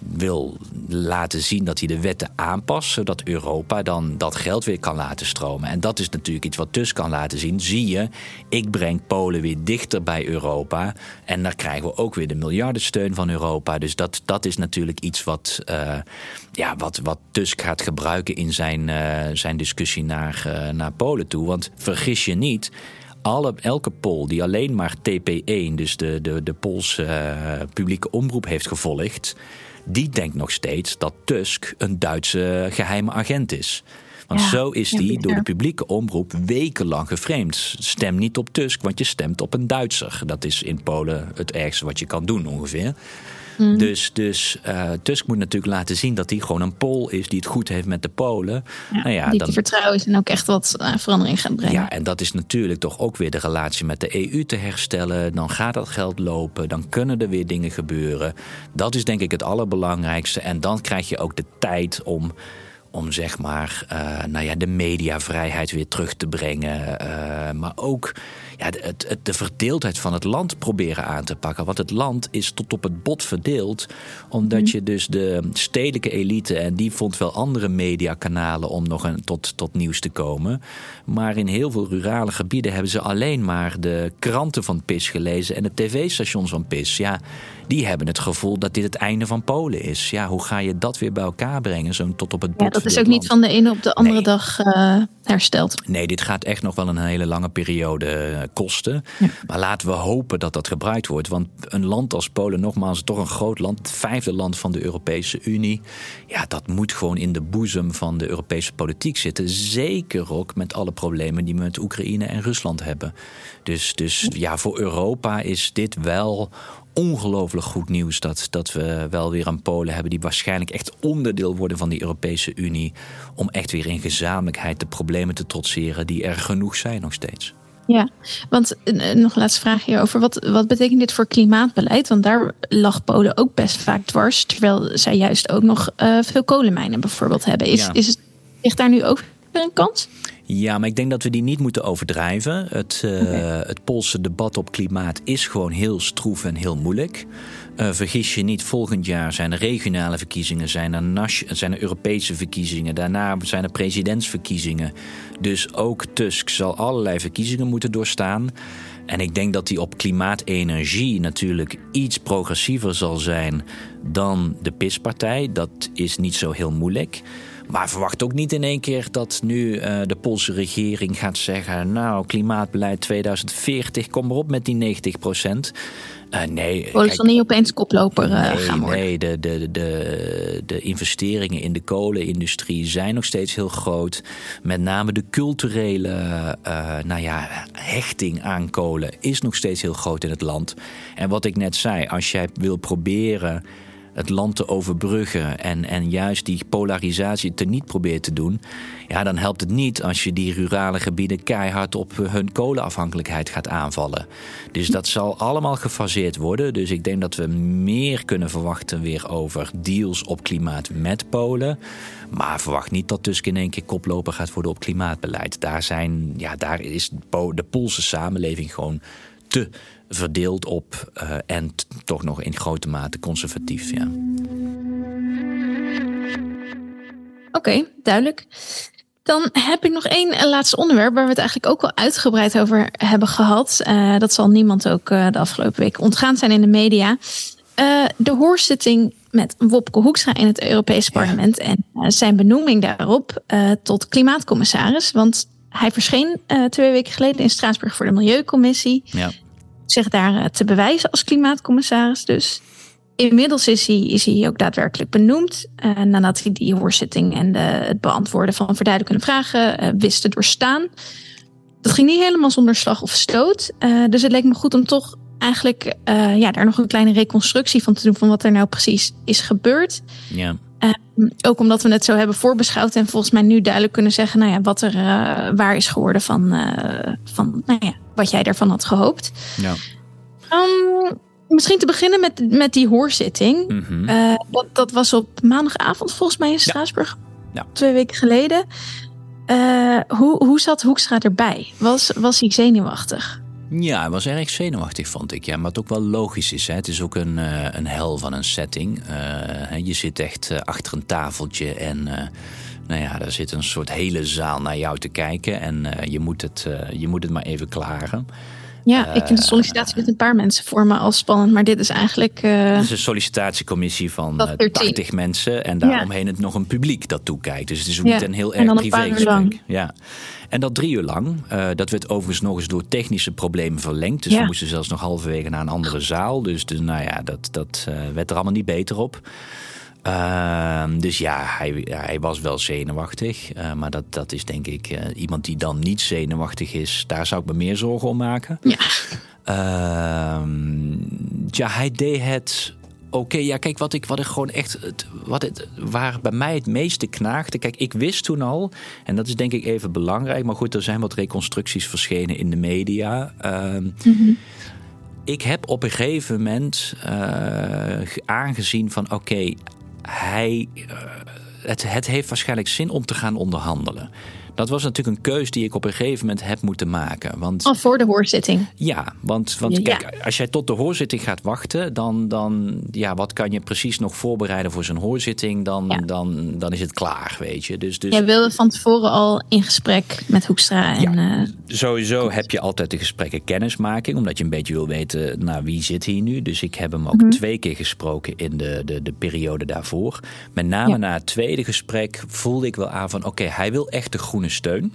wil laten zien dat hij de wetten aanpast, zodat Europa dan dat geld weer kan laten stromen. En dat is natuurlijk iets wat Tusk kan laten zien. Zie je, ik breng Polen weer dichter bij Europa. En daar krijgen we ook weer de miljardensteun van Europa. Dus dat, dat is natuurlijk iets wat, uh, ja, wat, wat Tusk gaat gebruiken in zijn, uh, zijn discussie naar, uh, naar Polen toe. Want vergis je niet alle, elke Pool die alleen maar TP1, dus de, de, de Poolse publieke omroep, heeft gevolgd, die denkt nog steeds dat Tusk een Duitse geheime agent is. Want zo is die door de publieke omroep wekenlang geframed. Stem niet op Tusk, want je stemt op een Duitser. Dat is in Polen het ergste wat je kan doen ongeveer. Mhm. Dus, dus uh, Tusk moet natuurlijk laten zien dat hij gewoon een Pool is die het goed heeft met de Polen. Ja, nou ja, die dan, vertrouwen is en ook echt wat uh, verandering gaat brengen. Ja, en dat is natuurlijk toch ook weer de relatie met de EU te herstellen. Dan gaat dat geld lopen, dan kunnen er weer dingen gebeuren. Dat is denk ik het allerbelangrijkste. En dan krijg je ook de tijd om om zeg maar, uh, nou ja, de mediavrijheid weer terug te brengen. Uh, maar ook ja, de, de, de, verdeeldheid van het land proberen aan te pakken. Want het land is tot op het bot verdeeld. Omdat mhm. je dus de stedelijke elite, en die vond wel andere mediakanalen om nog een, tot, tot nieuws te komen. Maar in heel veel rurale gebieden hebben ze alleen maar de kranten van PIS gelezen en de tv-stations van PIS. Ja, die hebben het gevoel dat dit het einde van Polen is. Ja, hoe ga je dat weer bij elkaar brengen, zo tot op het bot? Ja, dat is ook niet van de ene op de andere dag uh, hersteld. Nee, dit gaat echt nog wel een hele lange periode kosten. Maar laten we hopen dat dat gebruikt wordt. Want een land als Polen, nogmaals, toch een groot land, het vijfde land van de Europese Unie. Ja, dat moet gewoon in de boezem van de Europese politiek zitten. Zeker ook met alle problemen die we met Oekraïne en Rusland hebben. Dus, dus ja, voor Europa is dit wel ongelooflijk goed nieuws dat, dat we wel weer een Polen hebben die waarschijnlijk echt onderdeel worden van die Europese Unie. Om echt weer in gezamenlijkheid de problemen te trotseren die er genoeg zijn nog steeds. Ja, want uh, nog een laatste vraag hierover. Wat, wat betekent dit voor klimaatbeleid? Want daar lag Polen ook best vaak dwars. Terwijl zij juist ook nog uh, veel kolenmijnen bijvoorbeeld hebben. Is, ja. is het, ligt daar nu ook een kans? Ja, maar ik denk dat we die niet moeten overdrijven. Het, uh, okay. het Poolse debat op klimaat is gewoon heel stroef en heel moeilijk. Uh, vergis je niet, volgend jaar zijn er regionale verkiezingen, zijn er, zijn er Europese verkiezingen, daarna zijn er presidentsverkiezingen. Dus ook Tusk zal allerlei verkiezingen moeten doorstaan. En ik denk dat die op klimaatenergie natuurlijk iets progressiever zal zijn dan de PIS-partij. Dat is niet zo heel moeilijk. Maar verwacht ook niet in één keer dat nu uh, de Poolse regering gaat zeggen: Nou, klimaatbeleid 2040, kom maar op met die 90 procent. Uh, nee, Polen zal niet opeens koploper uh, nee, gaan worden. Nee, de, de, de, de investeringen in de kolenindustrie zijn nog steeds heel groot. Met name de culturele uh, nou ja, hechting aan kolen is nog steeds heel groot in het land. En wat ik net zei, als jij wil proberen het land te overbruggen en, en juist die polarisatie te niet probeert te doen, ja, dan helpt het niet als je die rurale gebieden keihard op hun kolenafhankelijkheid gaat aanvallen. Dus dat zal allemaal gefaseerd worden. Dus ik denk dat we meer kunnen verwachten weer over deals op klimaat met Polen. Maar verwacht niet dat Tusk in één keer koploper gaat worden op klimaatbeleid. Daar, zijn, ja, daar is de Poolse samenleving gewoon te verdeeld op uh, en toch nog in grote mate conservatief. Ja. Oké, okay, duidelijk. Dan heb ik nog één laatste onderwerp waar we het eigenlijk ook al uitgebreid over hebben gehad. Uh, dat zal niemand ook uh, de afgelopen week ontgaan zijn in de media. Uh, de hoorzitting met Wopke Hoekstra in het Europese parlement ja. en zijn benoeming daarop tot klimaatcommissaris. Want hij verscheen twee weken geleden in Straatsburg voor de Milieucommissie. Ja zich daar te bewijzen als klimaatcommissaris. Dus inmiddels is hij, is hij ook daadwerkelijk benoemd. Uh, nadat hij die hoorzitting en de, het beantwoorden van verduidelijkende vragen uh, wist te doorstaan. Dat ging niet helemaal zonder slag of stoot. Dus het leek me goed om toch eigenlijk ja, daar nog een kleine reconstructie van te doen van wat er nou precies is gebeurd. Ja. Ook omdat we het zo hebben voorbeschouwd en volgens mij nu duidelijk kunnen zeggen nou ja, wat er waar is geworden van, van nou ja, wat jij daarvan had gehoopt. Ja. Um, misschien te beginnen met, met die hoorzitting. Mm -hmm. dat, dat, was op maandagavond volgens mij in Straatsburg. Ja. Ja. Twee weken geleden. Hoe, hoe zat Hoekstra erbij? Was, was hij zenuwachtig? Ja, hij was erg zenuwachtig, vond ik. Ja, maar het ook wel logisch is. Hè. Het is ook een, uh, een hel van een setting. je zit echt achter een tafeltje en nou ja, daar zit een soort hele zaal naar jou te kijken. En je, moet het, je moet het maar even klaren. Ja, ik vind de sollicitatie met een paar mensen voor me al spannend. Maar dit is eigenlijk... Het is een sollicitatiecommissie van 80 mensen. En daaromheen het nog een publiek dat toekijkt. Dus het is ook niet een heel erg privé Ja. En dat drie uur lang. dat werd overigens nog eens door technische problemen verlengd. Dus ja. we moesten zelfs nog halverwege naar een andere zaal. Dus, dus nou ja, dat, dat werd er allemaal niet beter op. Uh, dus ja, hij, hij was wel zenuwachtig. Uh, maar dat, dat is denk ik uh, iemand die dan niet zenuwachtig is. Daar zou ik me meer zorgen om maken. Ja. Ehm, ja, hij deed het oké. Okay, ja, kijk, wat ik, wat ik gewoon echt. Wat het, waar bij mij het meeste knaagde. Kijk, ik wist toen al. En dat is denk ik even belangrijk. Maar goed, er zijn wat reconstructies verschenen in de media. Mm -hmm. Ik heb op een gegeven moment uh, aangezien van oké, okay, hij, uh, het, het heeft waarschijnlijk zin om te gaan onderhandelen. Dat was natuurlijk een keus die ik op een gegeven moment heb moeten maken. Want, Al voor de hoorzitting? Ja, want, want ja. kijk, als jij tot de hoorzitting gaat wachten, dan, dan ja, wat kan je precies nog voorbereiden voor zo'n hoorzitting? Dan, ja. dan, dan is het klaar, weet je. Dus, dus, Jij wilde van tevoren al in gesprek met Hoekstra. En, ja, uh, sowieso heb je altijd de gesprekken kennismaking, omdat je een beetje wil weten, nou, wie zit hier nu? Dus ik heb hem ook mm -hmm. twee keer gesproken in de, de, de periode daarvoor. Met name ja. na het tweede gesprek voelde ik wel aan van, oké, okay, hij wil echt de groene steun.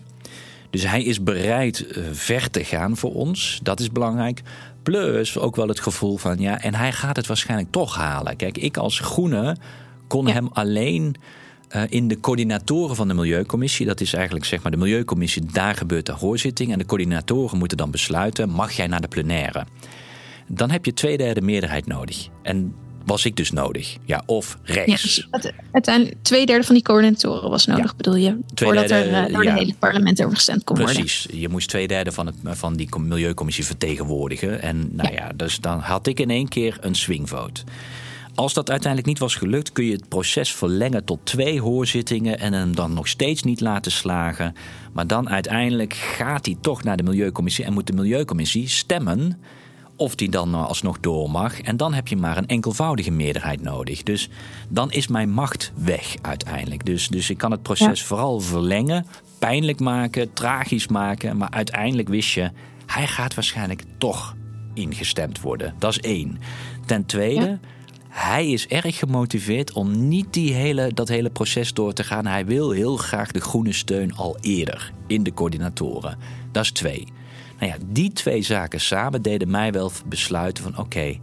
Dus hij is bereid eh, ver te gaan voor ons. Dat is belangrijk. Plus ook wel het gevoel van ja, en hij gaat het waarschijnlijk toch halen. Kijk, ik als groene kon hem alleen uh, in de coördinatoren van de Milieucommissie. Dat is eigenlijk zeg maar de Milieucommissie, daar gebeurt de hoorzitting. En de coördinatoren moeten dan besluiten: mag jij naar de plenaire? Dan heb je twee derde meerderheid nodig. En was ik dus nodig. Ja, of rechts. Ja, dus uiteindelijk twee derde van die coördinatoren was nodig, bedoel je? Twee voordat derde, er uh, door ja, het hele parlement over gestemd kon precies, worden. Precies. Je moest twee derde van, het, van die milieucommissie vertegenwoordigen. En nou ja. dus dan had ik in één keer een swingvote. Als dat uiteindelijk niet was gelukt, kun je het proces verlengen tot twee hoorzittingen en hem dan nog steeds niet laten slagen. Maar dan uiteindelijk gaat hij toch naar de Milieucommissie en moet de Milieucommissie stemmen of die dan alsnog door mag. En dan heb je maar een enkelvoudige meerderheid nodig. Dus dan is mijn macht weg uiteindelijk. Dus, dus ik kan het proces vooral verlengen, pijnlijk maken, tragisch maken. Maar uiteindelijk wist je, hij gaat waarschijnlijk toch ingestemd worden. Dat is één. Ten tweede. Hij is erg gemotiveerd om niet die hele, dat hele proces door te gaan. Hij wil heel graag de groene steun al eerder in de coördinatoren. Dat is twee. Nou ja, die twee zaken samen deden mij wel besluiten van oké,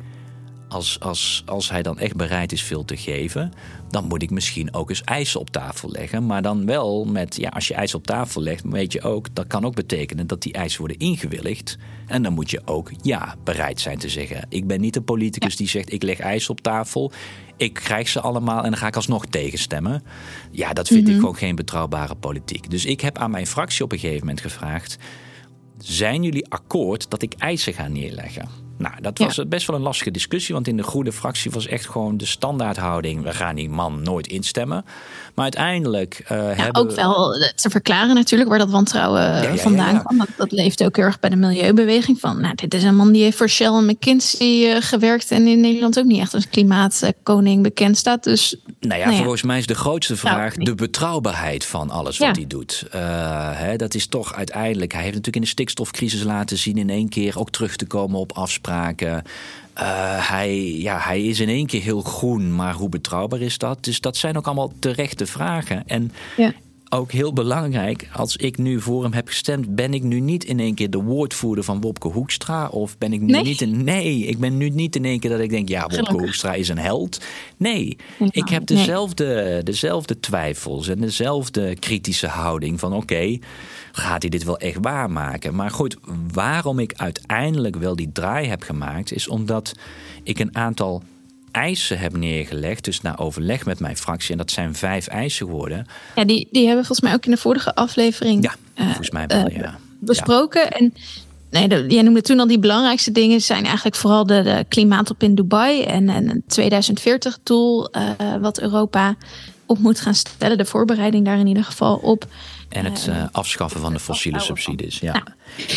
als, als, als hij dan echt bereid is veel te geven, dan moet ik misschien ook eens eisen op tafel leggen. Maar dan wel met, ja, als je eisen op tafel legt, weet je ook, dat kan ook betekenen dat die eisen worden ingewilligd. En dan moet je ook ja bereid zijn te zeggen. Ik ben niet een politicus die zegt, ik leg eisen op tafel. Ik krijg ze allemaal en dan ga ik alsnog tegenstemmen. Ja, dat vind ik mhm. gewoon geen betrouwbare politiek. Dus ik heb aan mijn fractie op een gegeven moment gevraagd zijn jullie akkoord dat ik eisen ga neerleggen? Nou, dat was best wel een lastige discussie, want in de groene fractie was echt gewoon de standaardhouding: we gaan die man nooit instemmen. Maar uiteindelijk. Uh, ja, hebben... Ook wel te verklaren natuurlijk waar dat wantrouwen vandaan kwam. Dat, dat leeft ook heel erg bij de milieubeweging. Van, nou, dit is een man die heeft voor Shell en McKinsey gewerkt en in Nederland ook niet echt als klimaatkoning bekend staat. Dus, nou ja, nou volgens mij is de grootste vraag de betrouwbaarheid van alles wat hij doet. Uh, hè, dat is toch uiteindelijk. Hij heeft natuurlijk in de stikstofcrisis laten zien in één keer ook terug te komen op afspraken. Uh, hij, ja, hij is in één keer heel groen, maar hoe betrouwbaar is dat? Dus dat zijn ook allemaal terechte vragen. En ja. Ook heel belangrijk, als ik nu voor hem heb gestemd, ben ik nu niet in één keer de woordvoerder van Wopke Hoekstra? Of ben ik nu niet in. Nee, ik ben nu niet in één keer dat ik denk, ja, Wopke Gelukkig. Hoekstra is een held. Nee, ik heb dezelfde, dezelfde twijfels en dezelfde kritische houding van oké gaat hij dit wel echt waarmaken? Maar goed, waarom ik uiteindelijk wel die draai heb gemaakt, is omdat ik een aantal eisen heb neergelegd. Dus na overleg met mijn fractie. En dat zijn vijf eisen geworden. Ja, die, die hebben we volgens mij ook in de vorige aflevering. Ja, eh, volgens mij wel, uh, ja. Besproken. En nee, de, jij noemde toen al die belangrijkste dingen. zijn eigenlijk vooral de, de klimaatop in Dubai. En, een 2040-doel. Uh, eh, wat Europa op moet gaan stellen. De voorbereiding daar in ieder geval op. En het afschaffen van de fossiele subsidies. Ja.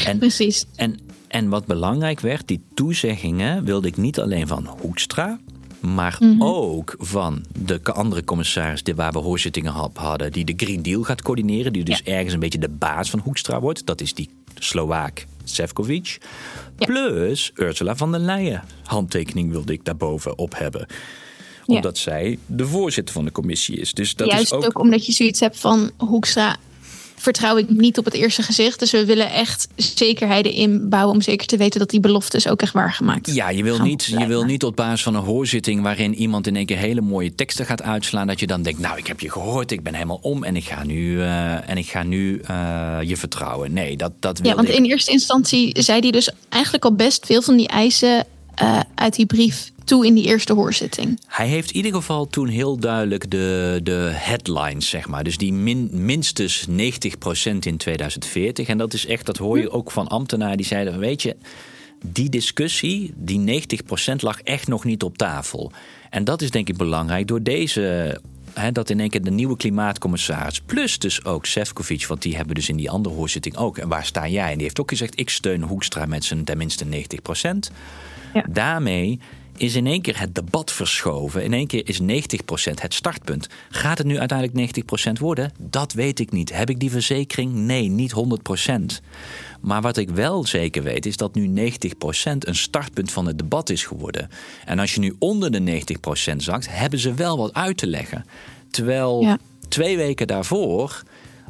en, precies. En, en wat belangrijk werd, die toezeggingen wilde ik niet alleen van Hoekstra, maar mm -hmm. ook van de andere commissaris die waar we hoorzittingen hadden, die de Green Deal gaat coördineren, die dus ergens een beetje de baas van Hoekstra wordt. Dat is die Slovaak Sefcovic. Ja. Plus Ursula van der Leyen. Handtekening wilde ik daarboven op hebben omdat zij de voorzitter van de commissie is. Dus dat Juist is ook... ook omdat je zoiets hebt van Hoekstra vertrouw ik niet op het eerste gezicht. Dus we willen echt zekerheden inbouwen om zeker te weten dat die beloftes ook echt waargemaakt Ja, je wil, niet, je wil niet op basis van een hoorzitting waarin iemand in één keer hele mooie teksten gaat uitslaan, dat je dan denkt, nou ik heb je gehoord, ik ben helemaal om en ik ga nu, uh, en ik ga nu uh, je vertrouwen. Nee, dat, dat wil Ja, want in eerste instantie zei hij dus eigenlijk al best veel van die eisen uh, uit die brief toe in die eerste hoorzitting? Hij heeft in ieder geval toen heel duidelijk de, de headlines, zeg maar. Dus die min, minstens 90% in 2040. En dat is echt, dat hoor je hm. ook van ambtenaren die zeiden: Weet je, die discussie, die 90% lag echt nog niet op tafel. En dat is denk ik belangrijk door deze dat in één keer de nieuwe klimaatcommissaris, plus dus ook Sefcovic, want die hebben dus in die andere hoorzitting ook. En waar sta jij? En die heeft ook gezegd: ik steun Hoekstra met zijn tenminste 90 Ja. Daarmee is in één keer het debat verschoven. In één keer is 90% het startpunt. Gaat het nu uiteindelijk 90% worden? Dat weet ik niet. Heb ik die verzekering? Nee, niet 100%. Maar wat ik wel zeker weet is dat nu 90% een startpunt van het debat is geworden. En als je nu onder de 90% zakt, hebben ze wel wat uit te leggen. Terwijl twee weken daarvoor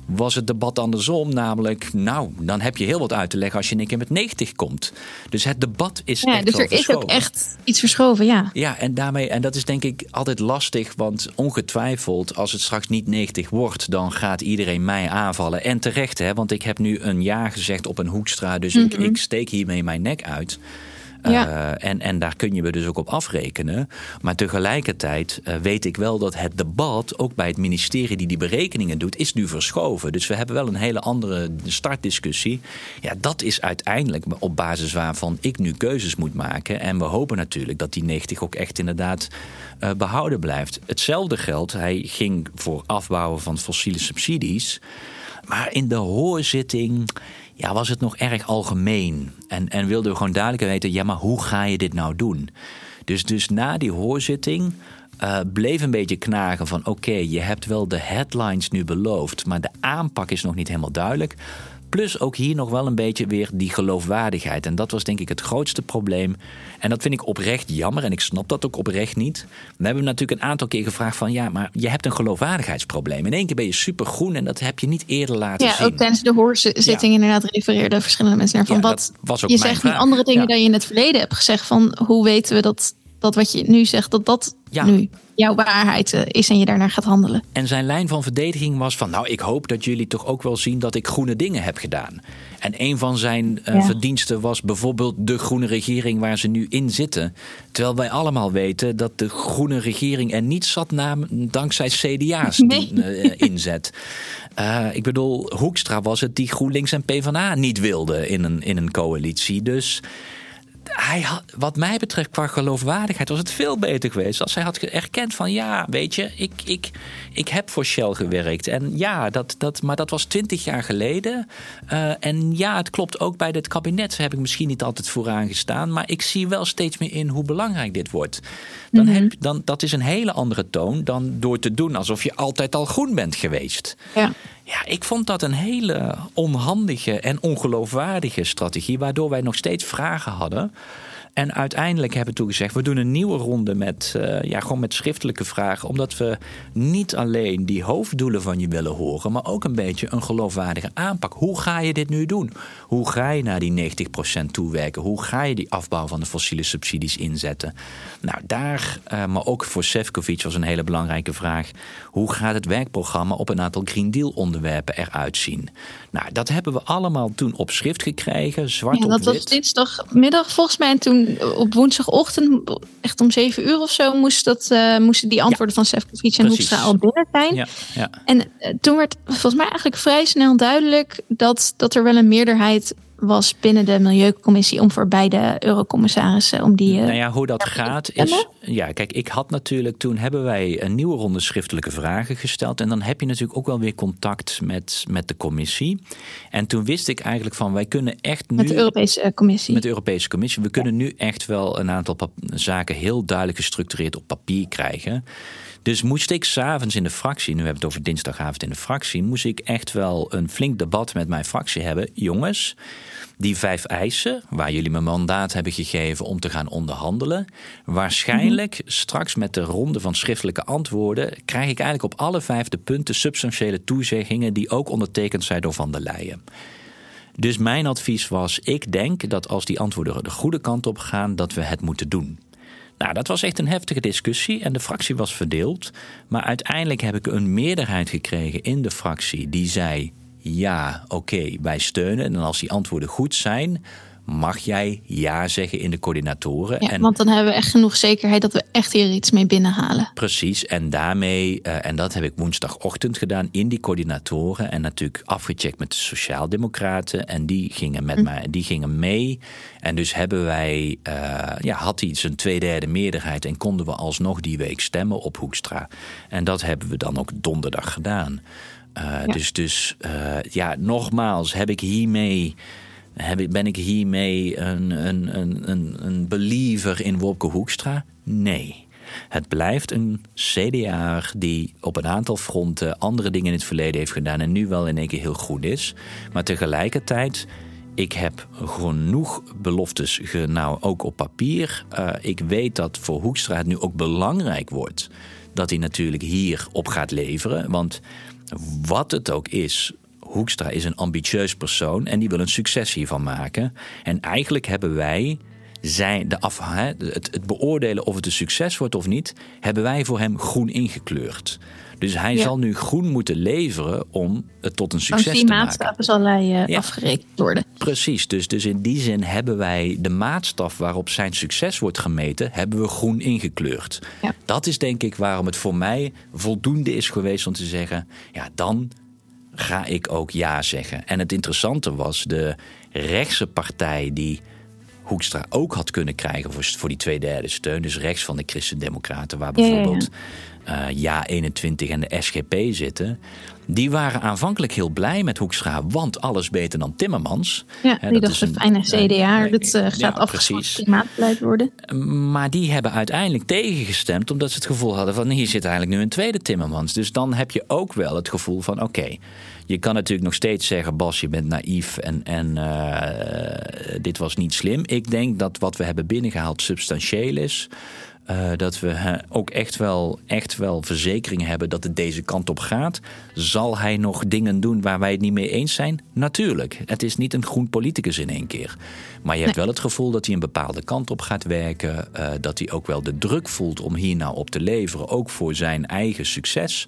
was het debat andersom. Namelijk, nou, dan heb je heel wat uit te leggen als je in een keer met 90 komt. Dus het debat is ja, echt dus er is ook echt iets verschoven, ja. Ja, en daarmee, en dat is denk ik altijd lastig, want ongetwijfeld, als het straks niet 90 wordt, dan gaat iedereen mij aanvallen. En terecht, hè, want ik heb nu een ja gezegd op een hoekstra, dus ik, ik steek hiermee mijn nek uit. Ja. Uh, en, en daar kun je me dus ook op afrekenen. Maar tegelijkertijd uh, weet ik wel dat het debat, ook bij het ministerie die die berekeningen doet, is nu verschoven. Dus we hebben wel een hele andere startdiscussie. Ja, dat is uiteindelijk op basis waarvan ik nu keuzes moet maken. En we hopen natuurlijk dat die 90 ook echt inderdaad uh, behouden blijft. Hetzelfde geldt, hij ging voor afbouwen van fossiele subsidies. Maar in de hoorzitting ja, was het nog erg algemeen. En, en wilden we gewoon duidelijk weten, ja, maar hoe ga je dit nou doen? Dus, dus na die hoorzitting uh, bleef een beetje knagen van... oké, je hebt wel de headlines nu beloofd... maar de aanpak is nog niet helemaal duidelijk. Plus ook hier nog wel een beetje weer die geloofwaardigheid. En dat was denk ik het grootste probleem. En dat vind ik oprecht jammer. En ik snap dat ook oprecht niet. We hebben natuurlijk een aantal keer gevraagd van... ja, maar je hebt een geloofwaardigheidsprobleem. In één keer ben je supergroen en dat heb je niet eerder laten ja, zien. Ja, ook tijdens de hoorzitting ja. inderdaad refereerden verschillende mensen naar van... Ja, wat, was ook je zegt nu andere dingen dan je in het verleden hebt gezegd. Van hoe weten we dat, dat wat je nu zegt, dat dat Ja. nu jouw waarheid eh, is en je daarnaar gaat handelen. En zijn lijn van verdediging was van... nou, ik hoop dat jullie toch ook wel zien dat ik groene dingen heb gedaan. En een van zijn eh, Ja. verdiensten was bijvoorbeeld de groene regering waar ze nu in zitten. Terwijl wij allemaal weten dat de groene regering er niet zat na, dankzij CDA's <laughs> Nee. die, eh, inzet. Ik bedoel, Hoekstra was het die GroenLinks en PvdA niet wilde in een, in een coalitie. Dus hij had, wat mij betreft, qua geloofwaardigheid, was het veel beter geweest als hij had erkend van ja, weet je, ik, ik, ik heb voor Shell gewerkt. En ja, dat, dat, maar dat was twintig jaar geleden. Eh, en ja, het klopt ook bij dit kabinet heb ik misschien niet altijd vooraan gestaan. Maar ik zie wel steeds meer in hoe belangrijk dit wordt. Dan heb, dan, dat is een hele andere toon dan door te doen alsof je altijd al groen bent geweest. Ja. Ja, ik vond dat een hele onhandige en ongeloofwaardige strategie, waardoor wij nog steeds vragen hadden. En uiteindelijk hebben we toen gezegd: we doen een nieuwe ronde met, eh, ja, gewoon met schriftelijke vragen. Omdat we niet alleen die hoofddoelen van je willen horen, maar ook een beetje een geloofwaardige aanpak. Hoe ga je dit nu doen? Hoe ga je naar die 90% toewerken? Hoe ga je die afbouw van de fossiele subsidies inzetten? Nou, daar, eh, maar ook voor Sefcovic was een hele belangrijke vraag. Hoe gaat het werkprogramma op een aantal Green Deal onderwerpen eruit zien? Nou, dat hebben we allemaal toen op schrift gekregen, zwart Ja, op dat was wit. dinsdagmiddag volgens mij. En toen op woensdagochtend, echt om zeven uur of zo, moest dat, eh, moesten die antwoorden van Sefcovic en. Hoekstra al binnen zijn. Ja, ja. En eh, toen werd volgens mij eigenlijk vrij snel duidelijk dat, dat er wel een meerderheid was binnen de Milieucommissie om voor beide eurocommissarissen om die. eh, Nou ja, hoe dat gaat is. Ja, kijk, ik had natuurlijk. Toen hebben wij een nieuwe ronde schriftelijke vragen gesteld. En dan heb je natuurlijk ook wel weer contact met, met de commissie. En toen wist ik eigenlijk van: wij kunnen echt nu. met de Europese eh, Commissie. Met de Europese Commissie. We kunnen nu echt wel een aantal zaken heel duidelijk gestructureerd op papier krijgen. Dus moest ik s'avonds in de fractie, nu hebben we het over dinsdagavond in de fractie, moest ik echt wel een flink debat met mijn fractie hebben. Jongens, die vijf eisen waar jullie me mandaat hebben gegeven om te gaan onderhandelen. Waarschijnlijk straks met de ronde van schriftelijke antwoorden krijg ik eigenlijk op alle vijf de punten substantiële toezeggingen die ook ondertekend zijn door Van der Leyen. Dus mijn advies was: ik denk dat als die antwoorden de goede kant op gaan, dat we het moeten doen. Nou, dat was echt een heftige discussie en de fractie was verdeeld. Maar uiteindelijk heb ik een meerderheid gekregen in de fractie die zei: ja, oké, wij steunen. En als die antwoorden goed zijn, mag jij ja zeggen in de coördinatoren. Ja, en want dan hebben we echt genoeg zekerheid dat we echt hier iets mee binnenhalen. Precies, en daarmee, eh, en dat heb ik woensdagochtend gedaan in die coördinatoren. En natuurlijk afgecheckt met de Sociaaldemocraten. En die gingen met mij, die gingen mee. En dus hebben wij, eh, ja, had hij zijn tweederde meerderheid. En konden we alsnog die week stemmen op Hoekstra. En dat hebben we dan ook donderdag gedaan. Eh, Dus, dus ja, nogmaals, heb ik hiermee. Heb ik, ben ik hiermee een, een, een, een, believer in Wopke Hoekstra? Nee. Het blijft een CDA die op een aantal fronten andere dingen in het verleden heeft gedaan en nu wel in één keer heel goed is. Maar tegelijkertijd, ik heb genoeg beloftes, nou ook op papier. Uh, ik weet dat voor Hoekstra het nu ook belangrijk wordt dat hij natuurlijk hier op gaat leveren. Want wat het ook is, Hoekstra is een ambitieus persoon en die wil een succes hiervan maken. En eigenlijk hebben wij zijn de af, het, het, beoordelen of het een succes wordt of niet, hebben wij voor hem groen ingekleurd. Dus hij zal nu groen moeten leveren om het tot een succes te maken. die maatstaven zal hij uh, afgerekend worden. Precies, dus, dus in die zin hebben wij de maatstaf waarop zijn succes wordt gemeten, hebben we groen ingekleurd. Ja. Dat is denk ik waarom het voor mij voldoende is geweest om te zeggen, ja dan ga ik ook ja zeggen. En het interessante was, de rechtse partij die Hoekstra ook had kunnen krijgen voor, voor die tweederde steun. Dus rechts van de Christen-Democraten, waar bijvoorbeeld ja, ja, 21 en de SGP zitten. Die waren aanvankelijk heel blij met Hoekstra, want alles beter dan Timmermans. Ja, die dat dachten fijne CDA, dat uh, gaat ja, afgeschaft klimaatbeleid worden. Maar die hebben uiteindelijk tegengestemd omdat ze het gevoel hadden van hier zit eigenlijk nu een tweede Timmermans. Dus dan heb je ook wel het gevoel van oké, je kan natuurlijk nog steeds zeggen Bas je bent naïef en, en uh, dit was niet slim. Ik denk dat wat we hebben binnengehaald substantieel is. Uh, dat we ook echt wel, echt wel verzekeringen hebben dat het deze kant op gaat. Zal hij nog dingen doen waar wij het niet mee eens zijn? Natuurlijk. Het is niet een groen politicus in één keer. Maar je hebt wel het gevoel dat hij een bepaalde kant op gaat werken. Uh, dat hij ook wel de druk voelt om hier nou op te leveren. Ook voor zijn eigen succes.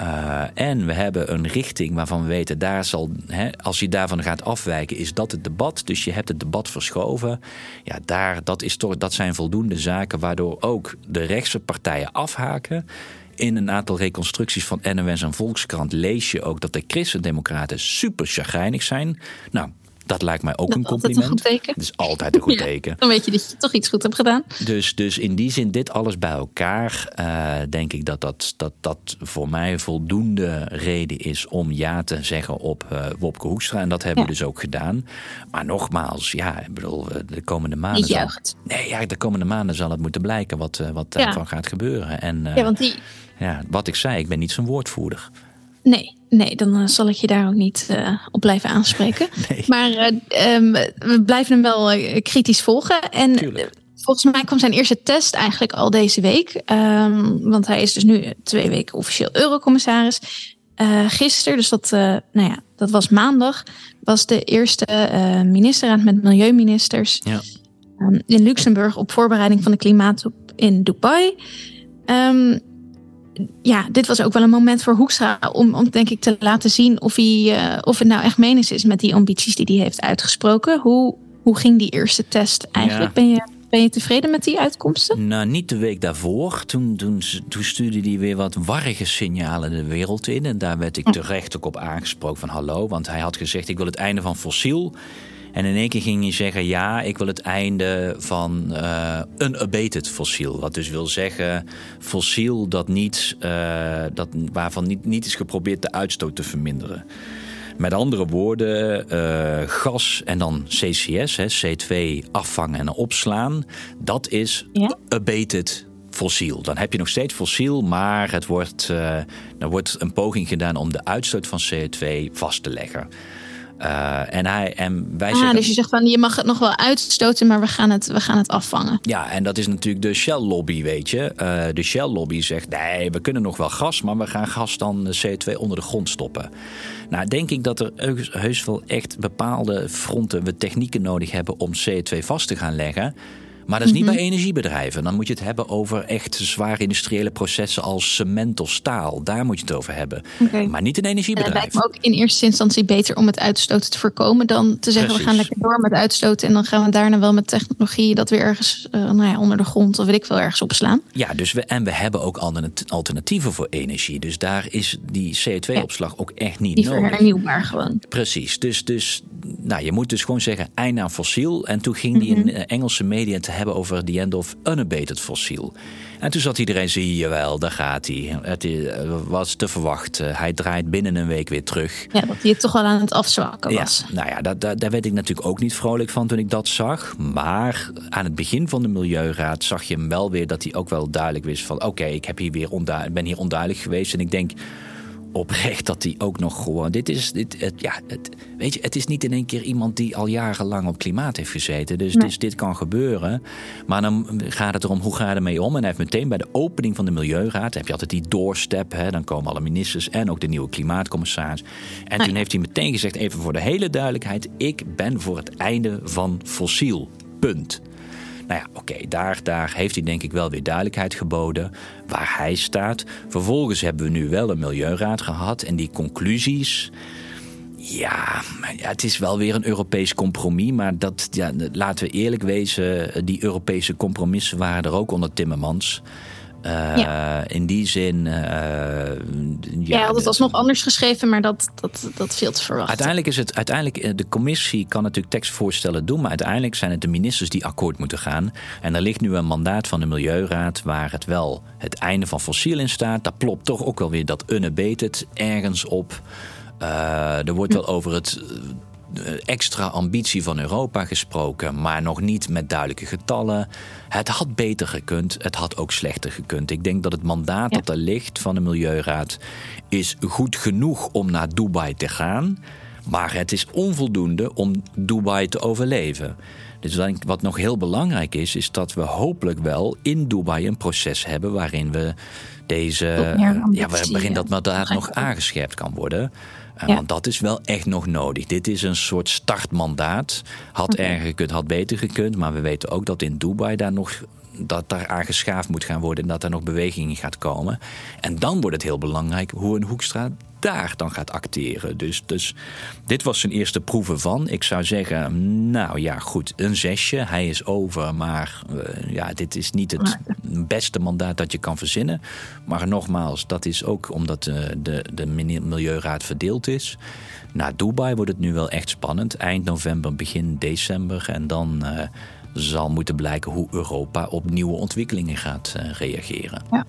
Uh, en we hebben een richting waarvan we weten, daar zal, hè, als je daarvan gaat afwijken, is dat het debat. Dus je hebt het debat verschoven. Ja, daar, dat, is toch, dat zijn voldoende zaken waardoor ook de rechtse partijen afhaken. In een aantal reconstructies van NOS en Volkskrant lees je ook dat de christendemocraten super chagrijnig zijn. Nou, dat lijkt mij ook een compliment. Dat is altijd een goed <laughs> teken. Dan weet je dat je toch iets goed hebt gedaan. Dus, dus in die zin, dit alles bij elkaar, uh, denk ik dat dat, dat dat voor mij voldoende reden is om ja te zeggen op uh, Wopke Hoekstra. En dat hebben we dus ook gedaan. Maar nogmaals, ja, ik bedoel, eh, de komende maanden. Niet zal, nee, ja, de komende maanden zal het moeten blijken wat, wat daarvan gaat gebeuren. En, ja, want die. Ja, wat ik zei, ik ben niet zijn woordvoerder. Nee, nee, dan uh, zal ik je daar ook niet uh, op blijven aanspreken. <laughs> Nee. Maar uh, um, we blijven hem wel kritisch volgen. En volgens mij kwam zijn eerste test eigenlijk al deze week. Um, want hij is dus nu twee weken officieel eurocommissaris. gisteren, dus dat, nou ja, dat was maandag, was de eerste ministerraad met milieuministers ja. um, in Luxemburg op voorbereiding van de klimaatop in Dubai. Ja, dit was ook wel een moment voor Hoekstra om, om denk ik te laten zien of, hij, uh, of het nou echt menens is met die ambities die hij heeft uitgesproken. Hoe, hoe ging die eerste test eigenlijk? Ben, je, ben je tevreden met die uitkomsten? Nou, niet de week daarvoor. Toen, toen, toen stuurde hij weer wat warrige signalen de wereld in. En daar werd ik terecht ook op aangesproken van hallo. Want hij had gezegd ik wil het einde van fossiel. En in één keer ging hij zeggen: ja, ik wil het einde van uh, een abated fossiel. Wat dus wil zeggen, fossiel dat niet, uh, dat, waarvan niet, niet is geprobeerd de uitstoot te verminderen. Met andere woorden, uh, gas en dan CCS, hè, C2 afvangen en opslaan, dat is ja? abated fossiel. Dan heb je nog steeds fossiel, maar het wordt, uh, er wordt een poging gedaan om de uitstoot van CO2 vast te leggen. Uh, en, hij, en wij ah, zeggen, dus je zegt van je mag het nog wel uitstoten, maar we gaan het, we gaan het afvangen. Ja, en dat is natuurlijk de Shell-lobby, weet je. Uh, de Shell-lobby zegt nee, we kunnen nog wel gas, maar we gaan gas dan CO2 onder de grond stoppen. Nou, denk ik dat er heus wel echt bepaalde fronten we technieken nodig hebben om CO2 vast te gaan leggen. Maar dat is niet mhm. bij energiebedrijven. Dan moet je het hebben over echt zware industriële processen als cement of staal. Daar moet je het over hebben. Maar niet een energiebedrijf. het lijkt me ook in eerste instantie beter om het uitstoten te voorkomen dan te zeggen we gaan lekker door met uitstoten en dan gaan we daarna wel met technologie dat weer ergens uh, nou ja, onder de grond of weet ik veel ergens opslaan. Ja, dus we, en we hebben ook alternatieven voor energie. Dus daar is die CO2-opslag ook echt niet die nodig. hernieuwbaar gewoon. Precies. Dus, dus nou, je moet dus gewoon zeggen einde aan fossiel. En toen ging die in mhm. Engelse media te hebben over the end of unabated fossiel. En toen zat iedereen, zie je wel, daar gaat hij. Het was te verwachten. Hij draait binnen een week weer terug. Ja, dat hij het toch wel aan het afzwakken was. Ja, nou ja, daar, daar, daar werd ik natuurlijk ook niet vrolijk van toen ik dat zag. Maar aan het begin van de Milieuraad zag je hem wel weer dat hij ook wel duidelijk wist van... oké, ik heb hier weer ben hier onduidelijk geweest. En ik denk oprecht dat hij ook nog gewoon. Dit is, dit, het, ja, het, weet je, het is niet in één keer iemand die al jarenlang op klimaat heeft gezeten. Dus, dus dit kan gebeuren. Maar dan gaat het erom hoe ga je ermee om. En hij heeft meteen bij de opening van de Milieuraad. heb je altijd die doorstep. Hè, dan komen alle ministers en ook de nieuwe klimaatcommissaris. En toen heeft hij meteen gezegd: even voor de hele duidelijkheid. Ik ben voor het einde van fossiel. Punt. Nou ja, oké, daar, daar heeft hij denk ik wel weer duidelijkheid geboden waar hij staat. Vervolgens hebben we nu wel een milieuraad gehad en die conclusies. Ja, het is wel weer een Europees compromis. Maar dat, ja, laten we eerlijk wezen, die Europese compromissen waren er ook onder Timmermans. Uh, In die zin. Uh, ja, ja, dat was nog anders geschreven, maar dat, dat, dat viel te verwachten. Uiteindelijk is het. Uiteindelijk, eh, de commissie kan natuurlijk tekstvoorstellen doen, maar uiteindelijk zijn het de ministers die akkoord moeten gaan. En er ligt nu een mandaat van de Milieuraad waar het wel het einde van fossiel in staat. Daar plopt toch ook wel weer dat unabated ergens op. Uh, er wordt wel over het extra ambitie van Europa gesproken, maar nog niet met duidelijke getallen. Het had beter gekund, het had ook slechter gekund. Ik denk dat het mandaat dat er ligt van de Milieuraad is goed genoeg om naar Dubai te gaan, maar het is onvoldoende om Dubai te overleven. Dus wat nog heel belangrijk is, is dat we hopelijk wel in Dubai een proces hebben waarin we deze. Ja, waarin dat mandaat nog aangescherpt kan worden. Ja. Want dat is wel echt nog nodig. Dit is een soort startmandaat. Had erger gekund, had beter gekund. Maar we weten ook dat in Dubai daar nog dat daar aan geschaafd moet gaan worden en dat er nog beweging in gaat komen. En dan wordt het heel belangrijk hoe een Hoekstra daar dan gaat acteren. Dus, dus dit was zijn eerste proeven van. Ik zou zeggen, nou ja, goed, een zesje. Hij is over, maar uh, ja, dit is niet het beste mandaat dat je kan verzinnen. Maar nogmaals, dat is ook omdat uh, de, de Milieuraad verdeeld is. Na Dubai wordt het nu wel echt spannend. Eind november, begin december. En dan uh, zal moeten blijken hoe Europa op nieuwe ontwikkelingen gaat reageren. Ja.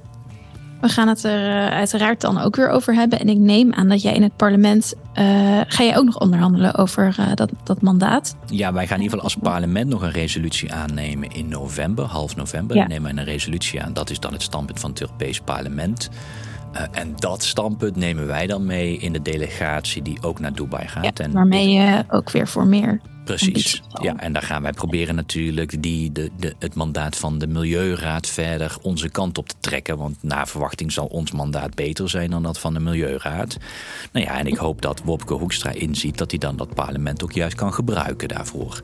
We gaan het er uh, uiteraard dan ook weer over hebben. En ik neem aan dat jij in het parlement. Uh, ga je ook nog onderhandelen over uh, dat, dat mandaat? Ja, wij gaan in ieder geval als parlement nog een resolutie aannemen in november, half november. Ja. Dan nemen we een resolutie aan. Dat is dan het standpunt van het Europees Parlement. en dat standpunt nemen wij dan mee in de delegatie die ook naar Dubai gaat. Ja, en waarmee je ook weer voor meer Precies. Ja, en daar gaan wij proberen natuurlijk die, de, de, het mandaat van de Milieuraad verder onze kant op te trekken. Want naar verwachting zal ons mandaat beter zijn dan dat van de Milieuraad. Nou ja, en ik hoop dat Wopke Hoekstra inziet dat hij dan dat parlement ook juist kan gebruiken daarvoor.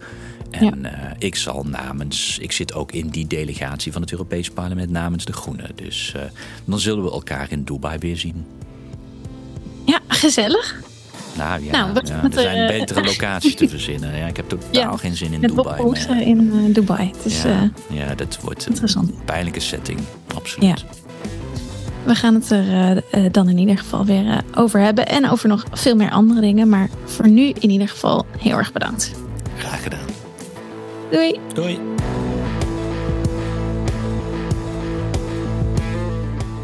En ja. uh, ik zal namens, ik zit ook in die delegatie van het Europees Parlement namens de Groenen. Dus uh, dan zullen we elkaar in Dubai weer zien. Ja, gezellig. Nou ja, nou, ja er zijn uh, betere <laughs> locaties te verzinnen. Ja, ik heb totaal ja, geen zin in Dubai. Maar, in uh, Dubai. Het is, ja, ja, dat wordt interessant. een pijnlijke setting. Absoluut. Ja. We gaan het er uh, dan in ieder geval weer over hebben. En over nog veel meer andere dingen. Maar voor nu in ieder geval heel erg bedankt. Graag gedaan. Doei. Doei.